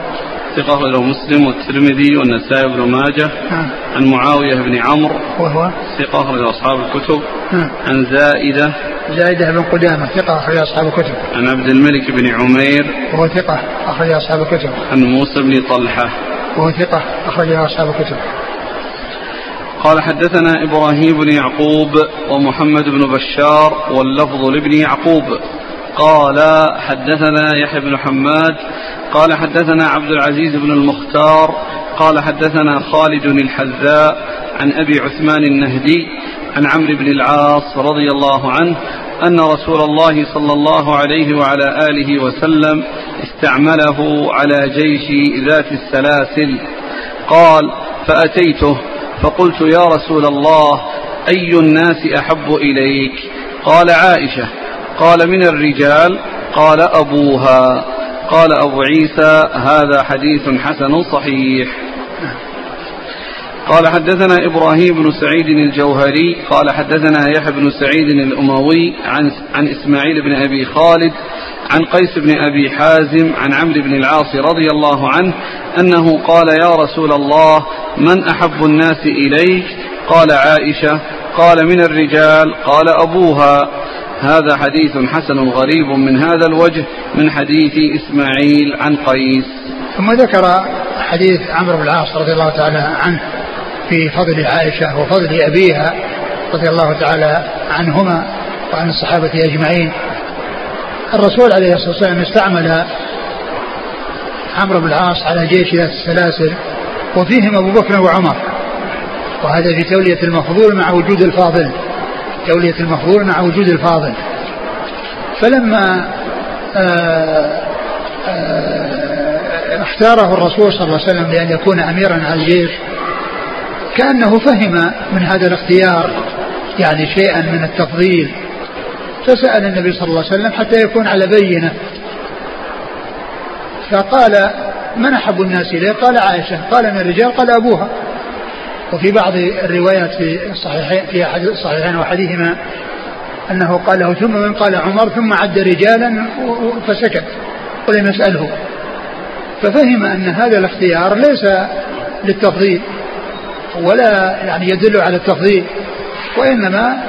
ثقة له مسلم والترمذي والنسائي بن ماجه. نعم. عن معاوية بن عمرو. وهو؟ ثقة أخرج أصحاب الكتب. نعم. عن زائدة. زائدة بن قدامة ثقة أخرج أصحاب الكتب. عن عبد الملك بن عمير. وهو ثقة أخرج أصحاب الكتب. عن موسى بن طلحة. وهو ثقة أخرج أصحاب الكتب. قال حدثنا إبراهيم بن يعقوب ومحمد بن بشار واللفظ لابن يعقوب. قال حدثنا يحيى بن حماد قال حدثنا عبد العزيز بن المختار قال حدثنا خالد الحذاء عن أبي عثمان النهدي عن عمرو بن العاص رضي الله عنه أن رسول الله صلى الله عليه وعلى آله وسلم استعمله على جيش ذات السلاسل. قال فأتيته فقلت يا رسول الله أي الناس أحب إليك؟ قال عائشة. قال من الرجال؟ قال أبوها. قال أبو عيسى هذا حديث حسن صحيح. قال حدثنا إبراهيم بن سعيد الجوهري قال حدثنا يحيى بن سعيد الأموي عن, عن إسماعيل بن أبي خالد عن قيس بن أبي حازم عن عمرو بن العاص رضي الله عنه أنه قال يا رسول الله من أحب الناس إليك؟ قال عائشة قال من الرجال؟ قال أبوها. هذا حديث حسن غريب من هذا الوجه من حديث إسماعيل عن قيس. ثم ذكر حديث عمرو بن العاص رضي الله تعالى عنه في فضل عائشة وفضل أبيها رضي الله تعالى عنهما وعن الصحابة أجمعين. الرسول عليه الصلاة والسلام استعمل عمرو بن العاص على جيش السلاسل وفيهم أبو بكر وعمر وهذا في تولية المفضول مع وجود الفاضل. تولية المفضول مع وجود الفاضل. فلما آآ آه، آآ آه، اختاره الرسول صلى الله عليه وسلم لأن يكون أميرا على الجيش كأنه فهم من هذا الاختيار يعني شيئا من التفضيل. فسأل النبي صلى الله عليه وسلم حتى يكون على بينة. فقال من أحب الناس إليه؟ قال عائشة. قال من الرجال؟ قال أبوها. وفي بعض الروايات في الصحيحين في أحد الصحيحين وحديثهما أنه قال له ثم من قال عمر ثم عد رجالا فسكت ولم يسأله. ففهم أن هذا الاختيار ليس للتفضيل ولا يعني يدل على التفضيل وإنما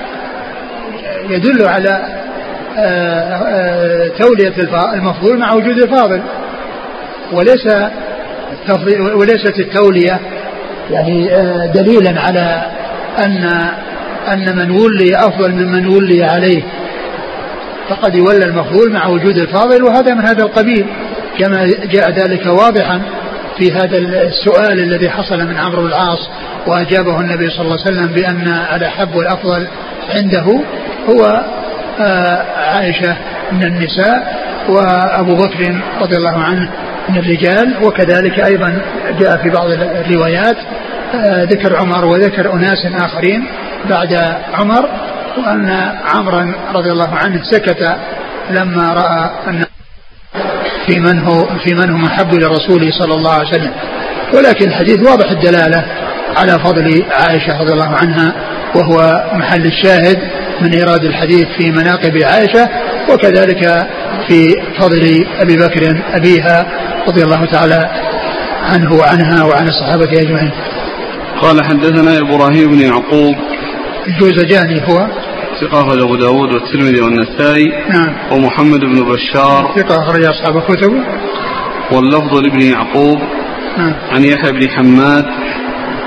يدل على آه، آه، تولية المفضول مع وجود الفاضل. وليس وليست التولية يعني آه، دليلا على أن أن من ولي أفضل ممن ولي عليه. فقد يولى المفضول مع وجود الفاضل وهذا من هذا القبيل كما جاء ذلك واضحا. في هذا السؤال الذي حصل من عمرو بن العاص وأجابه النبي صلى الله عليه وسلم بأن الأحب والأفضل عنده هو آه، عائشة من النساء وأبو بكر رضي الله عنه من الرجال وكذلك أيضا جاء في بعض الروايات آه، ذكر عمر وذكر أناس آخرين بعد عمر وأن عمرا رضي الله عنه سكت لما رأى أن في من هو في من هم إلى رسوله صلى الله عليه وسلم. ولكن الحديث واضح الدلالة على فضل عائشة رضي الله عنها وهو محل الشاهد من إيراد الحديث في مناقب عائشة وكذلك في فضل أبي بكر أبيها رضي الله تعالى عنه وعنها وعن الصحابة أجمعين. قال حدثنا إبراهيم بن يعقوب. الجوزجاني هو. ثقة أبو داود والترمذي والنسائي نعم. ومحمد بن بشار. ثقة أخرج أصحاب الكتب واللفظ لابن يعقوب. نعم. عن يحيى بن حماد.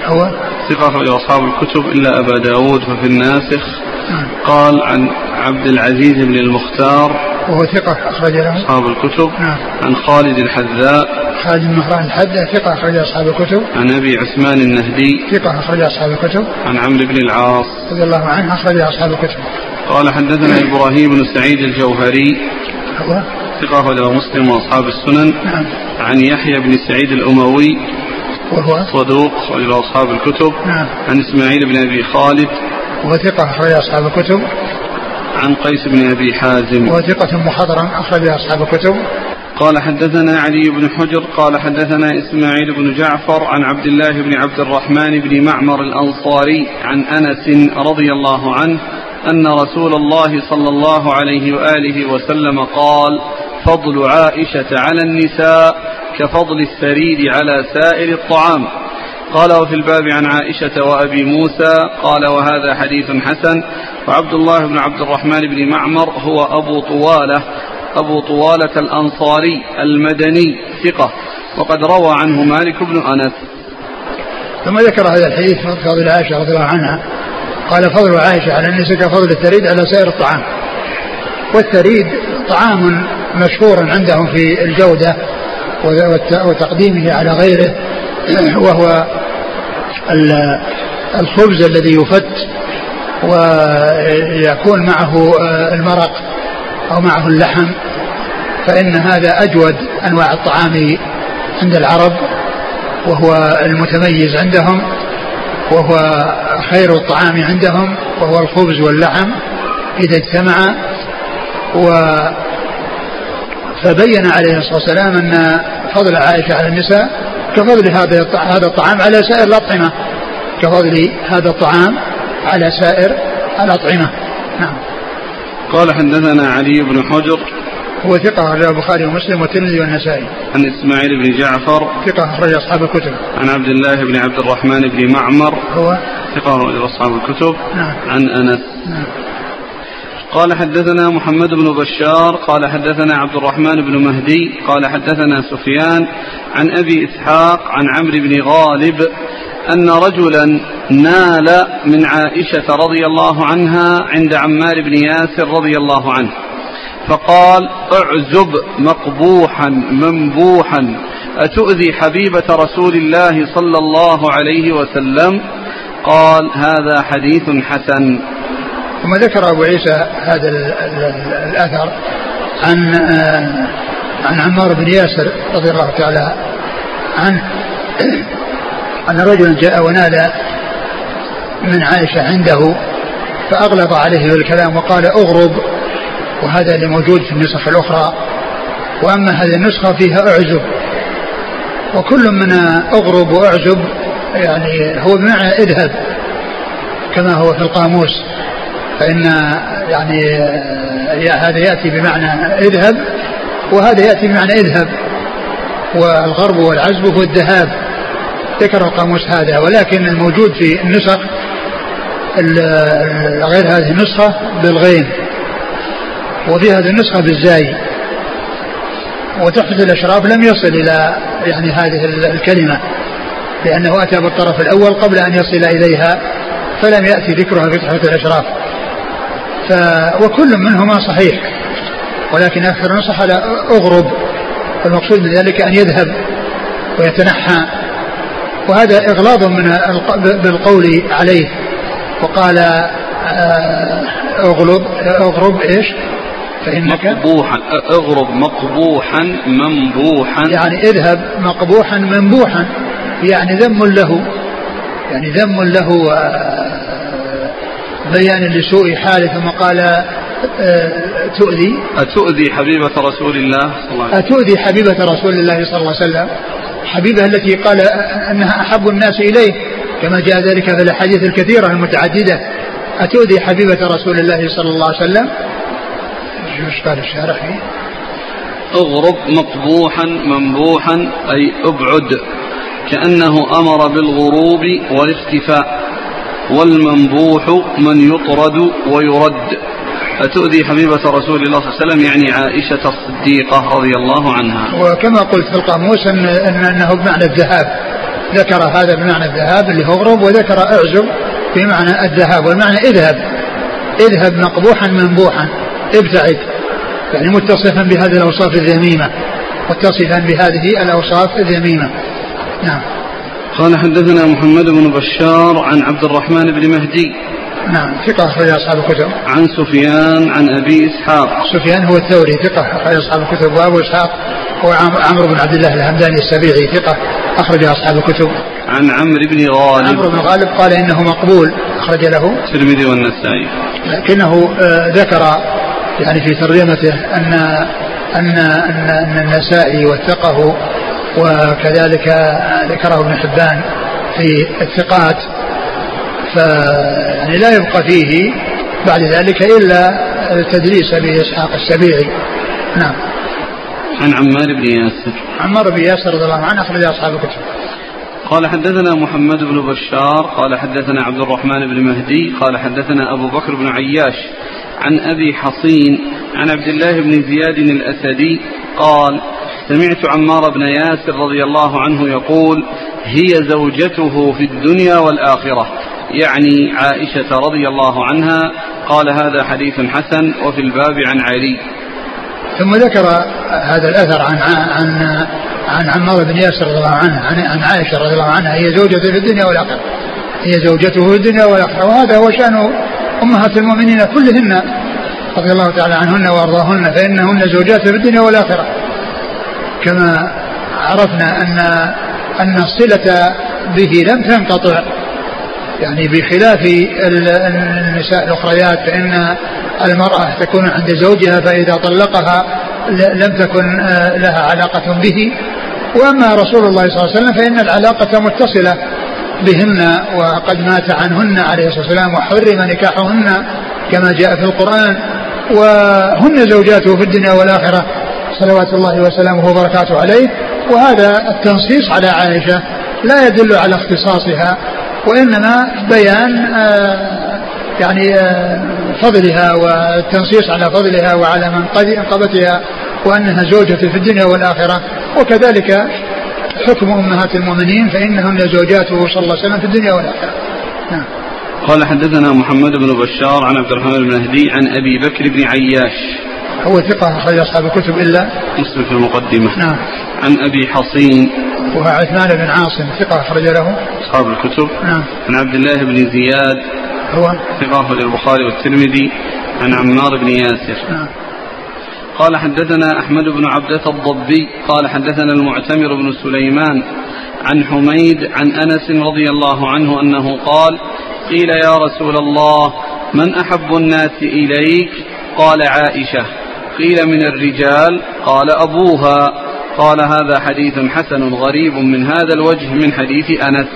هو؟ ثقة أخرج أصحاب الكتب إلا أبا داود ففي الناسخ. نعم. قال عن عبد العزيز بن المختار. وهو ثقة أخرج له. أصحاب الكتب. نعم. عن خالد الحذاء. خالد بن مهران الحد ثقة أخرج أصحاب الكتب. عن أبي عثمان النهدي. ثقة أخرج أصحاب الكتب. عن عمرو بن العاص. رضي الله عنه أخرج أصحاب الكتب. قال حدثنا إبراهيم بن سعيد الجوهري. هو ثقة أخرجه مسلم وأصحاب السنن. نعم. عن يحيى بن سعيد الأموي. وهو؟ صدوق أخرجه أصحاب الكتب. نعم. عن إسماعيل بن أبي خالد. وهو ثقة أخرج أصحاب الكتب. عن قيس بن أبي حازم. وهو ثقة مخضرم أخرج أصحاب الكتب. قال حدثنا علي بن حجر قال حدثنا إسماعيل بن جعفر عن عبد الله بن عبد الرحمن بن معمر الأنصاري عن أنس رضي الله عنه أن رسول الله صلى الله عليه وآله وسلم قال فضل عائشة على النساء كفضل الثريد على سائر الطعام. قال وفي الباب عن عائشة وأبي موسى قال وهذا حديث حسن وعبد الله بن عبد الرحمن بن معمر هو أبو طوالة أبو طوالة الأنصاري المدني ثقة وقد روى عنه مالك بن أنس. ثم ذكر هذا الحديث فضل عائشة رضي الله عنها. قال فضل عائشة على النساء كفضل الثريد على سائر الطعام. والثريد طعام مشهور عندهم في الجودة وتقديمه على غيره. وهو الخبز الذي يفت ويكون معه المرق أو معه اللحم فإن هذا أجود أنواع الطعام عند العرب وهو المتميز عندهم وهو خير الطعام عندهم وهو الخبز واللحم إذا اجتمع. و فبين عليه الصلاة والسلام أن فضل عائشة على النساء كفضل هذا هذا الطعام على سائر الأطعمة كفضل هذا الطعام على سائر الأطعمة نعم قال حدثنا علي بن حجر هو ثقة أخرج البخاري ومسلم والترمذي والنسائي. عن إسماعيل بن جعفر ثقة أخرج أصحاب الكتب. عن عبد الله بن عبد الرحمن بن معمر هو ثقة أخرج أصحاب الكتب. نعم. عن أنس. نعم. قال حدثنا محمد بن بشار قال حدثنا عبد الرحمن بن مهدي قال حدثنا سفيان عن أبي إسحاق عن عمرو بن غالب أن رجلا نال من عائشة رضي الله عنها عند عمار بن ياسر رضي الله عنه فقال اعزب مقبوحا منبوحا أتؤذي حبيبة رسول الله صلى الله عليه وسلم؟ قال هذا حديث حسن. ثم ذكر أبو عيسى هذا الأثر عن عن عمار بن ياسر رضي الله تعالى عنه. أن رجلا جاء ونال من عائشة عنده فأغلظ عليه بالكلام وقال أغرب وهذا اللي موجود في النسخ الأخرى. وأما هذه النسخة فيها أعزب. وكل من أغرب وأعزب يعني هو بمعنى إذهب كما هو في القاموس. فإن يعني هذا يأتي بمعنى إذهب وهذا يأتي بمعنى إذهب. والغرب والعزب هو الذهاب. ذكر القاموس هذا ولكن الموجود في النسخ غير هذه النسخة بالغين وفي هذه النسخة بالزاي. وتحفة الأشراف لم يصل إلى يعني هذه الكلمة لأنه أتى بالطرف الأول قبل أن يصل إليها فلم يأتي ذكرها في تحفة الأشراف. ف وكل منهما صحيح. ولكن أكثر نصح على أغرب المقصود من ذلك أن يذهب ويتنحى. وهذا إغلاظ من بالقول عليه. وقال اغلب أغرب إيش؟ فإنك؟ مقبوحا أغرب مقبوحا منبوحا. يعني اذهب مقبوحا منبوحا. يعني ذم له يعني ذم له بيان لسوء حاله ثم قال تؤذي؟ أتؤذي حبيبة رسول الله صلى الله عليه وسلم. أتؤذي حبيبة رسول الله صلى الله عليه وسلم. حبيبة التي قال أنها أحب الناس إليه كما جاء ذلك في الأحاديث الكثيرة المتعددة. أتؤذي حبيبة رسول الله صلى الله عليه وسلم؟ إيش قال الشارع فيه؟ اغرب مقبوحا منبوحا أي أبعد كأنه أمر بالغروب والاختفاء. والمنبوح من يطرد ويرد. أتؤذي حبيبة رسول الله صلى الله عليه وسلم يعني عائشة الصديقة رضي الله عنها. وكما قلت في القاموس أن أنه بمعنى الذهاب. ذكر هذا بمعنى الذهاب اللي هو اغرب وذكر أعزب بمعنى الذهاب والمعنى اذهب. اذهب مقبوحا منبوحا. ابتعد. يعني متصفا بهذه الأوصاف الذميمة متصفا بهذه الأوصاف الذميمة. نعم. قال حدثنا محمد بن بشار عن عبد الرحمن بن مهدي نعم ثقة أخرج أصحاب الكتب. عن سفيان عن أبي إسحاق. سفيان هو الثوري ثقة أخرج أصحاب الكتب وأبو إسحاق هو عمرو بن عبد الله الهمداني السبيعي ثقة أخرج أصحاب الكتب. عن عمرو بن غالب. عمرو بن غالب قال إنه مقبول أخرج له. الترمذي والنسائي. لكنه آه، ذكر يعني في ترجمته أن أن أن, أن النسائي وثقه وكذلك ذكره ابن حبان في الثقات ف يعني لا يبقى فيه بعد ذلك إلا التدليس بإسحاق السبيعي نعم. عن عمار بن ياسر. عمار بن ياسر رضي الله عنه أخرج أصحاب الكتب. قال حدثنا محمد بن بشار قال حدثنا عبد الرحمن بن مهدي قال حدثنا أبو بكر بن عياش عن أبي حصين عن عبد الله بن زياد الأسدي قال سمعت عمار بن ياسر رضي الله عنه يقول هي زوجته في الدنيا والآخرة. يعني عائشة رضي الله عنها قال هذا حديث حسن وفي الباب عن علي. ثم ذكر هذا الأثر عن عن عن عمار بن ياسر رضي الله عنه عن, عن عائشة رضي الله عنها. هي زوجته في الدنيا والآخرة. هي زوجته في الدنيا والآخرة. وهذا هو شأن أمهات المؤمنين كلهن رضي الله تعالى عنهن وأرضاهن فإنهن زوجات في الدنيا والآخرة. كما عرفنا أن أن الصلة به لم تنقطع. يعني بخلاف النساء الأخريات فإن المرأة تكون عند زوجها فإذا طلقها لم تكن آه، لها علاقة به. وأما رسول الله صلى الله عليه وسلم فإن العلاقة متصلة بهن وقد مات عنهن عليه الصلاة والسلام وحرم نكاحهن كما جاء في القرآن. وهن زوجاته في الدنيا والآخرة. صلوات الله وسلامه وبركاته عليه. وهذا التنصيص على عائشة لا يدل على اختصاصها وإنما بيان آه، يعني آه، فضلها والتنصيص على فضلها وعلى منقبتها وأنها زوجة في الدنيا والآخرة. وكذلك حكم أمهات المؤمنين فإنهن زوجاته صلى الله عليه وسلم في الدنيا والآخرة. نعم. قال حدثنا محمد بن بشار عن عبد الرحمن بن مهدي عن أبي بكر بن عياش. هو ثقة أخرج أصحاب الكتب إلا مسلم في المقدمة. نعم. عن أبي حصين. وهو عثمان بن عاصم ثقة أخرج له. أصحاب الكتب. نعم. عن عبد الله بن زياد. هو ثقة أخرج البخاري والترمذي. عن عمار بن ياسر. نعم. قال حدثنا أحمد بن عبدة الضبي. قال حدثنا المعتمر بن سليمان. عن حميد عن أنس رضي الله عنه أنه قال قيل يا رسول الله من أحب الناس إليك؟ قال عائشة. قيل من الرجال قال أبوها قال هذا حديث حسن غريب من هذا الوجه من حديث أنس.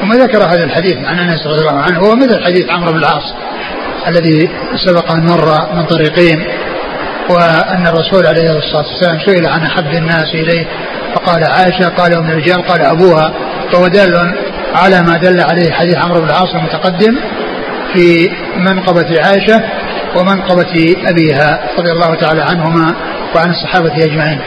ثم ذكر هذا الحديث عن أنس رضي الله عنه؟ هو مثل حديث عمرو بن العاص الذي سبق أن مر من طريقين وأن الرسول عليه الصلاة والسلام سئل عن أحب الناس إليه فقال عائشة قال ومن الرجال قال أبوها. فهو دال على ما دل عليه حديث عمرو بن العاص المتقدم في منقبة عائشة ومنقبة أبيها رضي الله تعالى عنهما وعن الصحابة أجمعين.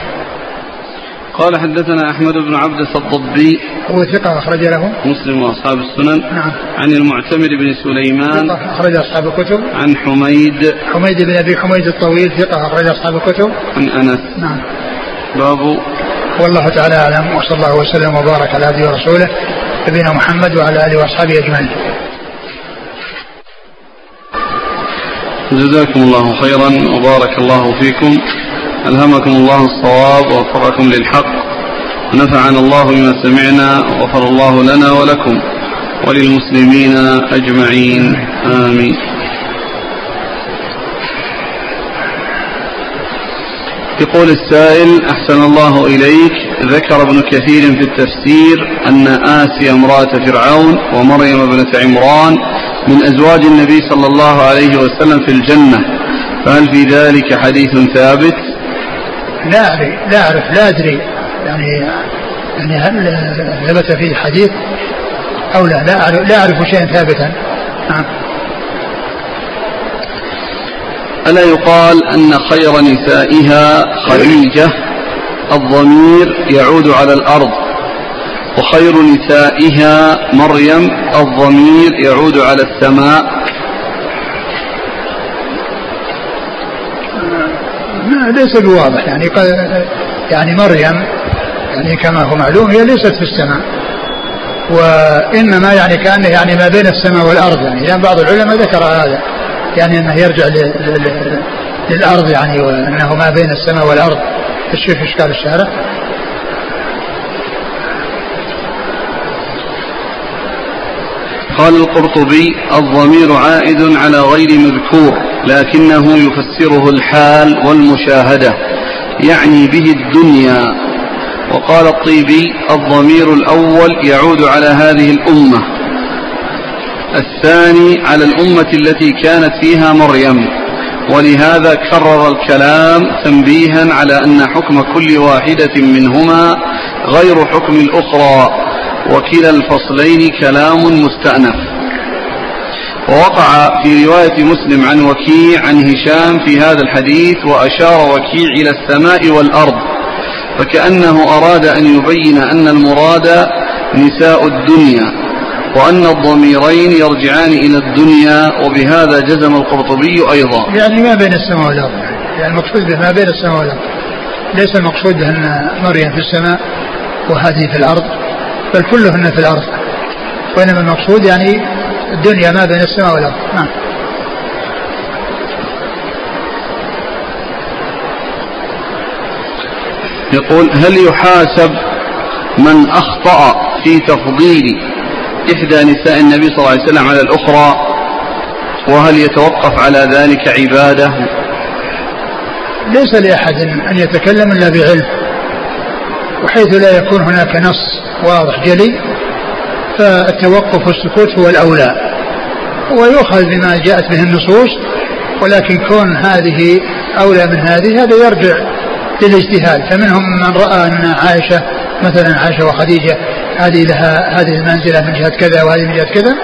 قال حدثنا أحمد بن عبد الضبي هو ثقة أخرج له. مسلم وأصحاب السنن. نعم. عن المعتمر بن سليمان. ثقة أخرج أصحاب الكتب. عن حميد. حميد بن أبي حميد الطويل ثقة أخرج أصحاب الكتب. عن أنس. نعم. باب. والله تعالى أعلم وصلى الله وسلم وبارك على عبده ورسوله نبينا محمد وعلى آله وأصحابه أجمعين. جزاكم الله خيرا وبارك الله فيكم. ألهمكم الله الصواب ووفقكم للحق. ونفعنا الله بما سمعنا وغفر الله لنا ولكم وللمسلمين أجمعين. آمين. يقول السائل أحسن الله إليك. ذكر ابن كثير في التفسير أن آسيا امرأة فرعون ومريم ابنة عمران من أزواج النبي صلى الله عليه وسلم في الجنة. فهل في ذلك حديث ثابت؟ لا أعرف لا أعرف لا أدري. يعني يعني هل ثبت فيه حديث أو لا؟ لا أعرف, لا أعرف شيئا ثابتا. نعم. ألا يقال أن خير نسائها خديجة الضمير يعود على الأرض. وخير نسائها مريم الضمير يعود على السماء. ليس بواضح. يعني يعني مريم يعني كما هو معلوم هي ليست في السماء. وإنما يعني كأنه يعني ما بين السماء والأرض. يعني لأن بعض العلماء ذكر هذا. يعني أنه يرجع للأرض يعني وأنه ما بين السماء والأرض. تشوف اشكال الشارع قال القرطبي الضمير عائد على غير مذكور لكنه يفسره الحال والمشاهدة يعني به الدنيا. وقال الطيبي الضمير الأول يعود على هذه الأمة الثاني على الأمة التي كانت فيها مريم ولهذا كرر الكلام تنبيها على أن حكم كل واحدة منهما غير حكم الأخرى. وكلا الفصلين كلام مستأنف. ووقع في رواية مسلم عن وكيع عن هشام في هذا الحديث وأشار وكيع إلى السماء والأرض فكأنه أراد أن يبين أن المراد نساء الدنيا وأن الضميرين يرجعان إلى الدنيا وبهذا جزم القرطبي أيضا. يعني ما بين السماء والأرض يعني المقصود به ما بين السماء والأرض. ليس المقصود أن مريم في السماء وهذه في الأرض. بل كلهن في الأرض. وإنما المقصود يعني الدنيا ما بين السماء والأرض. نعم. يقول هل يحاسب من أخطأ في تفضيل إحدى نساء النبي صلى الله عليه وسلم على الأخرى؟ وهل يتوقف على ذلك عبادة؟ ليس لأحد أن يتكلم إلا بعلم. وحيث لا يكون هناك نص واضح جلي فالتوقف والسكوت هو الأولى. ويؤخذ بما جاءت به النصوص ولكن كون هذه أولى من هذه هذا يرجع للاجتهاد. فمنهم من رأى أن عائشة مثلا عائشة وخديجة هذه لها هذه المنزلة من جهة كذا وهذه من جهة كذا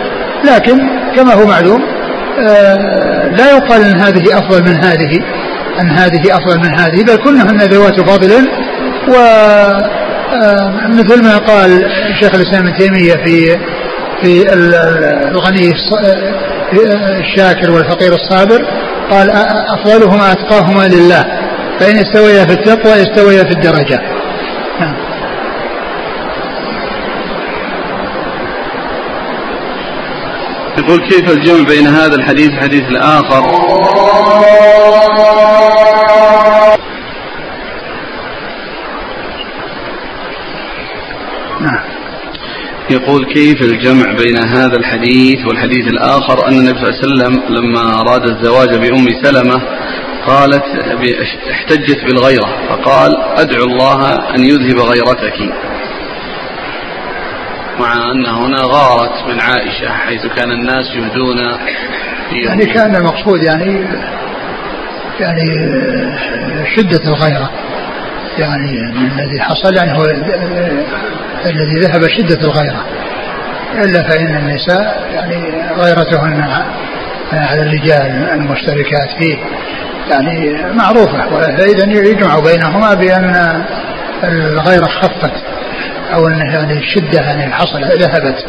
لكن كما هو معلوم آه، لا يقال أن هذه أفضل من هذه أن هذه أفضل من هذه بل كلهن ذوات فضل و آه، ما قال شيخ الإسلام ابن تيمية في في الغني آه، الشاكر والفقير الصابر قال أفضلهما أتقاهما لله فإن استويا في التقوى استويا في الدرجة. نعم. يقول كيف الجمع بين هذا الحديث والحديث الآخر نعم يقول كيف الجمع بين هذا الحديث والحديث الآخر أن النبي صلى الله عليه وسلم لما أراد الزواج بأم سلمة قالت احتجت بالغيرة فقال أدعو الله أن يذهب غيرتك. مع أن هنا غارت من عائشة حيث كان الناس يهدون يعني كان المقصود يعني يعني شدة الغيرة. يعني الذي حصل يعني هو الذي ذهب شدة الغيرة. إلا فإن النساء يعني غيرتهن على الرجال المشتركات فيه يعني معروفة. فإذا يجمع بينهما بأن الغيرة خفت أو أنها يعني الشدة يعني حصل ذهبت.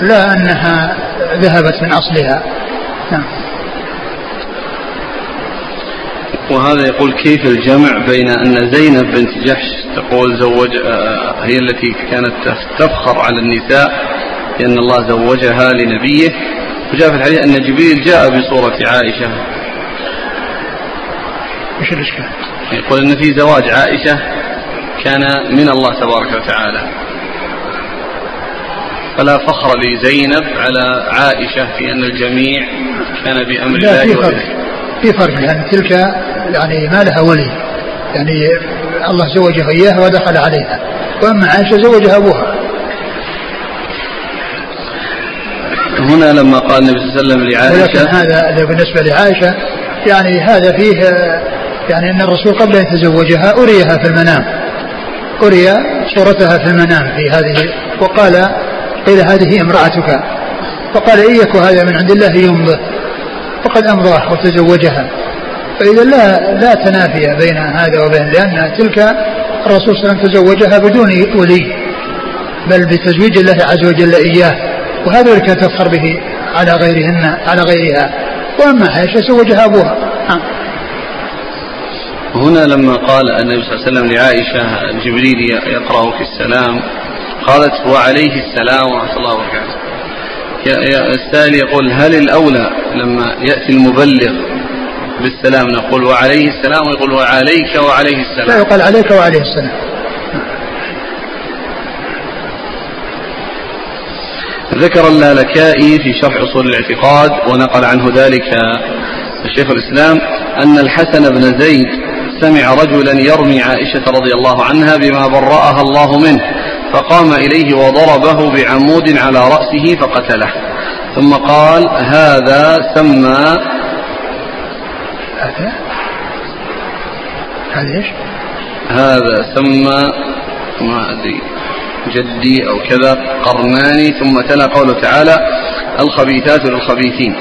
لا أنها ذهبت من أصلها. نعم. وهذا يقول كيف الجمع بين أن زينب بنت جحش تقول زوج آه، هي التي كانت تفخر على النساء لأن الله زوجها لنبيه. وجاء في الحديث أن جبريل جاء بصورة عائشة. إيش الإشكال؟ يقول أن في زواج عائشة كان من الله تبارك وتعالى. فلا فخر لزينب على عائشة في أن الجميع كان بأمر لا الله في فرق يعني تلك يعني ما لها ولي. يعني الله زوجها اياها ودخل عليها. وأما عائشة زوجها أبوها. هنا لما قال النبي صلى الله عليه وسلم لعائشة ولكن هذا بالنسبة لعائشة يعني هذا فيه يعني أن الرسول قبل أن يتزوجها أريها في المنام. أري صورتها في المنام في هذه وقال قيل هذه امرأتك. فقال إن يك هذا من عند الله يمضي. فقد أمضاه وتزوجها. فإذا لا لا تنافي بين هذا وبين لأن تلك الرسول صلى الله عليه وسلم تزوجها بدون ولي بل بتزويج الله عز وجل إياه. وهذا كانت تفخر به على غيرهن على غيرها. وأما عائشة زوجها أبوها. نعم. هنا لما قال النبي صلى الله عليه وسلم لعائشة جبريل يقرأ في السلام قالت وعليه السلام ورحمة الله وبركاته. السائل يقول هل الأولى لما يأتي المبلغ بالسلام نقول وعليه السلام ويقول وعليك وعليه السلام لا يقال عليك وعليه السلام ذكر اللالكائي في شرح أصول الاعتقاد ونقل عنه ذلك الشيخ الإسلام أن الحسن بن زيد سمع رجلا يرمي عائشة رضي الله عنها بما برأها الله منه. فقام إليه وضربه بعمود على رأسه فقتله. ثم قال هذا سمى هذا؟ هذا إيش؟ هذا سمى ما أدري جدي أو كذا قرنان ثم تلا قوله تعالى الخبيثات للخبيثين.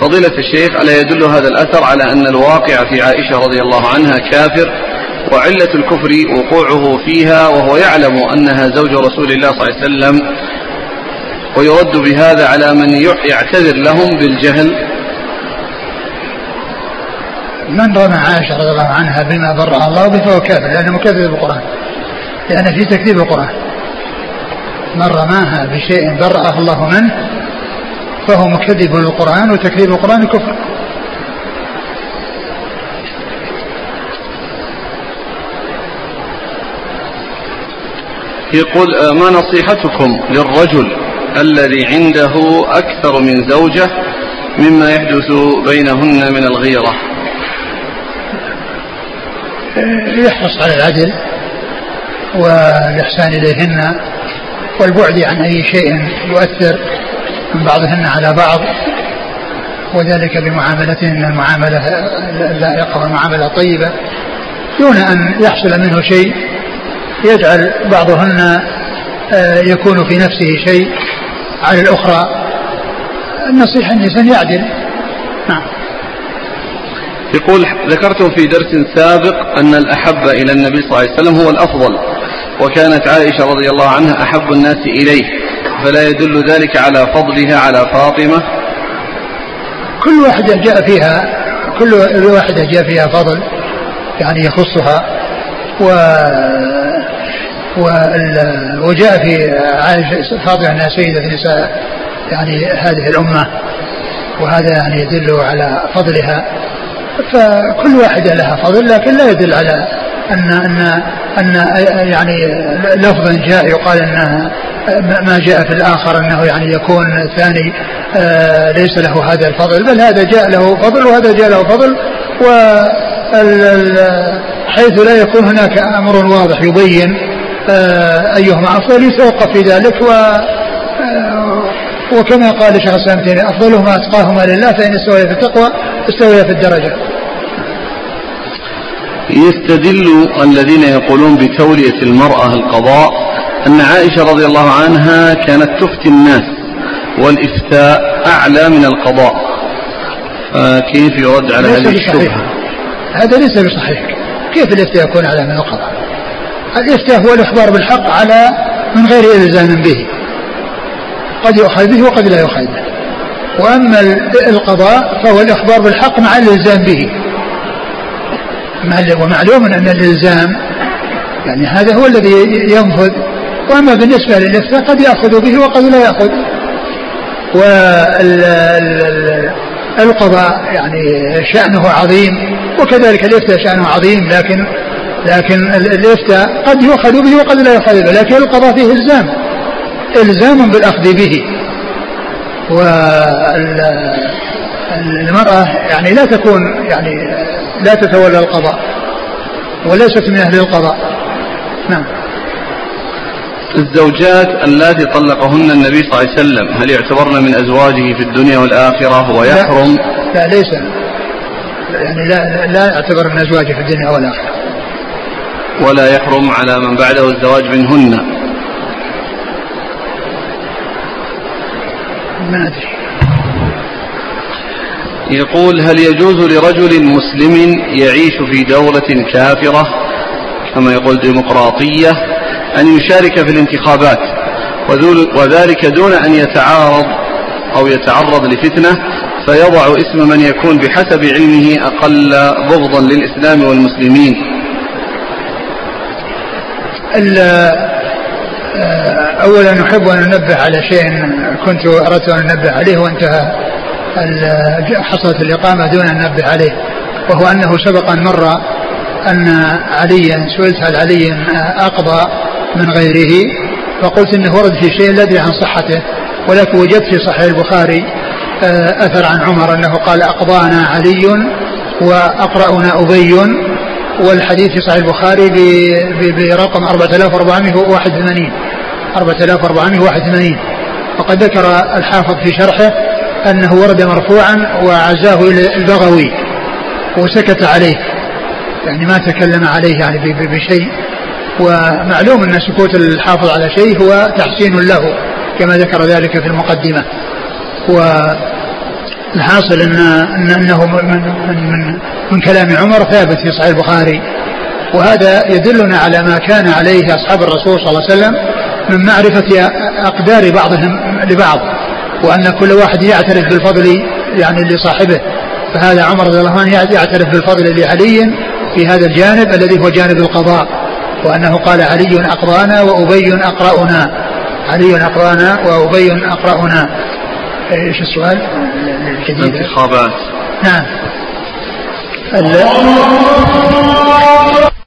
فضيلة الشيخ ألا يدل هذا الأثر على أن الواقع في عائشة رضي الله عنها كافر؟ وعلة الكفر وقوعه فيها وهو يعلم أنها زوج رسول الله صلى الله عليه وسلم ويرد بهذا على من يعتذر لهم بالجهل. من رمى عائشة رضي الله عنها بما برأ الله به فهو كافر لأنه مكذب بالقرآن لأن في تكذيب القرآن. من رماها بشيء برأه الله منه فهو مكذب للقرآن وتكذيب القرآن كفر. يقول آه، ما نصيحتكم للرجل الذي عنده أكثر من زوجة مما يحدث بينهن من الغيرة؟ يحرص على العدل والإحسان إليهن والبعد عن أي شيء يؤثر من بعضهن على بعض وذلك بمعاملتهن المعاملة اللائقة والمعاملة الطيبة دون أن يحصل منه شيء يجعل بعضهن آه، يكون في نفسه شيء. على الأخرى النصيحة الإنسان يعدل. نعم. يقول ذكرتم في درس سابق أن الأحب إلى النبي صلى الله عليه وسلم هو الأفضل وكانت عائشة رضي الله عنها أحب الناس إليه فلا يدل ذلك على فضلها على فاطمة. كل واحدة جاء فيها كل واحدة جاء فيها فضل يعني يخصها و وجاء في عائشة فاطمة أنها سيدة نساء يعني هذه الأمة. وهذا يعني يدل على فضلها. فكل واحدة لها فضل لكن لا يدل على أن أن أن يعني لفظا جاء يقال أنها ما جاء في الآخر أنه يعني يكون الثاني آه، ليس له هذا الفضل. بل هذا جاء له فضل وهذا جاء له فضل و حيث لا يكون هناك أمر واضح يبين أيهما أفضل؟ يتوقف في ذلك و آه، وكما قال شيخ الإسلام تيمية أفضلهما أتقاهما لله فإن استوي في التقوى استوي في الدرجة. يستدل الذين يقولون بتولية المرأة القضاء أن عائشة رضي الله عنها كانت تفتي الناس والإفتاء أعلى من القضاء. فكيف يرد على هذه الشبهة؟ هذا ليس بصحيح. كيف الإفتاء يكون أعلى من القضاء؟ الإفتاء هو الإخبار بالحق على من غير إلزام به. قد يؤخذ به وقد لا يؤخذ به. وأما القضاء فهو الإخبار بالحق مع الإلزام به. ومعلوم أن الإلزام يعني هذا هو الذي ينفذ. وأما بالنسبة للإفتاء قد يأخذ به وقد لا يأخذ. والقضاء يعني شأنه عظيم. وكذلك الإفتاء شأنه عظيم لكن لكن الإفتاء قد يؤخذ به وقد لا يؤخذ به لكن القضاء فيه إلزام إلزام بالأخذ به. والمرأة يعني لا تكون يعني لا تتولى القضاء وليست من أهل القضاء. نعم. الزوجات اللاتي طلقهن النبي صلى الله عليه وسلم هل يعتبرن من أزواجه في الدنيا والآخرة؟ ويحرم لا, لا ليس. يعني لا لا يعتبر من أزواجه في الدنيا والآخرة. ولا يحرم على من بعده الزواج منهن. ما أدري. يقول هل يجوز لرجل مسلم يعيش في دولة كافرة؟ كما يقول ديمقراطية أن يشارك في الانتخابات وذلك دون أن يتعارض أو يتعرض لفتنة فيضع اسم من يكون بحسب علمه أقل بغضا للإسلام والمسلمين. أولا نحب أن ننبه على شيء كنت أردت أن أنبه عليه وانتهى حصلت الإقامة دون أن ننبه عليه وهو أنه سبق أن مر أن عليا سئلت هل علي أقضى من غيره فقلت إنه ورد في شيء لا أدري عن صحته ولكن وجدت في صحيح البخاري آه، أثر عن عمر أنه قال أقضانا علي وأقرأنا أبي والحديث في صحيح البخاري برقم 4481 4481 وقد ذكر الحافظ في شرحه أنه ورد مرفوعا وعزاه إلى البغوي وسكت عليه. يعني ما تكلم عليه يعني بشيء. ومعلوم أن سكوت الحافظ على شيء هو تحسين له كما ذكر ذلك في المقدمة. والحاصل أن أنه من, من, من كلام عمر ثابت في صحيح البخاري. وهذا يدلنا على ما كان عليه أصحاب الرسول صلى الله عليه وسلم من معرفة أقدار بعضهم لبعض وأن كل واحد يعترف بالفضل يعني لصاحبه. فهذا عمر رضي الله عنه يعترف بالفضل لعلي في هذا الجانب الذي هو جانب القضاء وأنه قال علي أقرانا وأبي أقرأنا. علي أقرانا وأبي أقرأنا. إيش السؤال؟ الانتخابات نعم.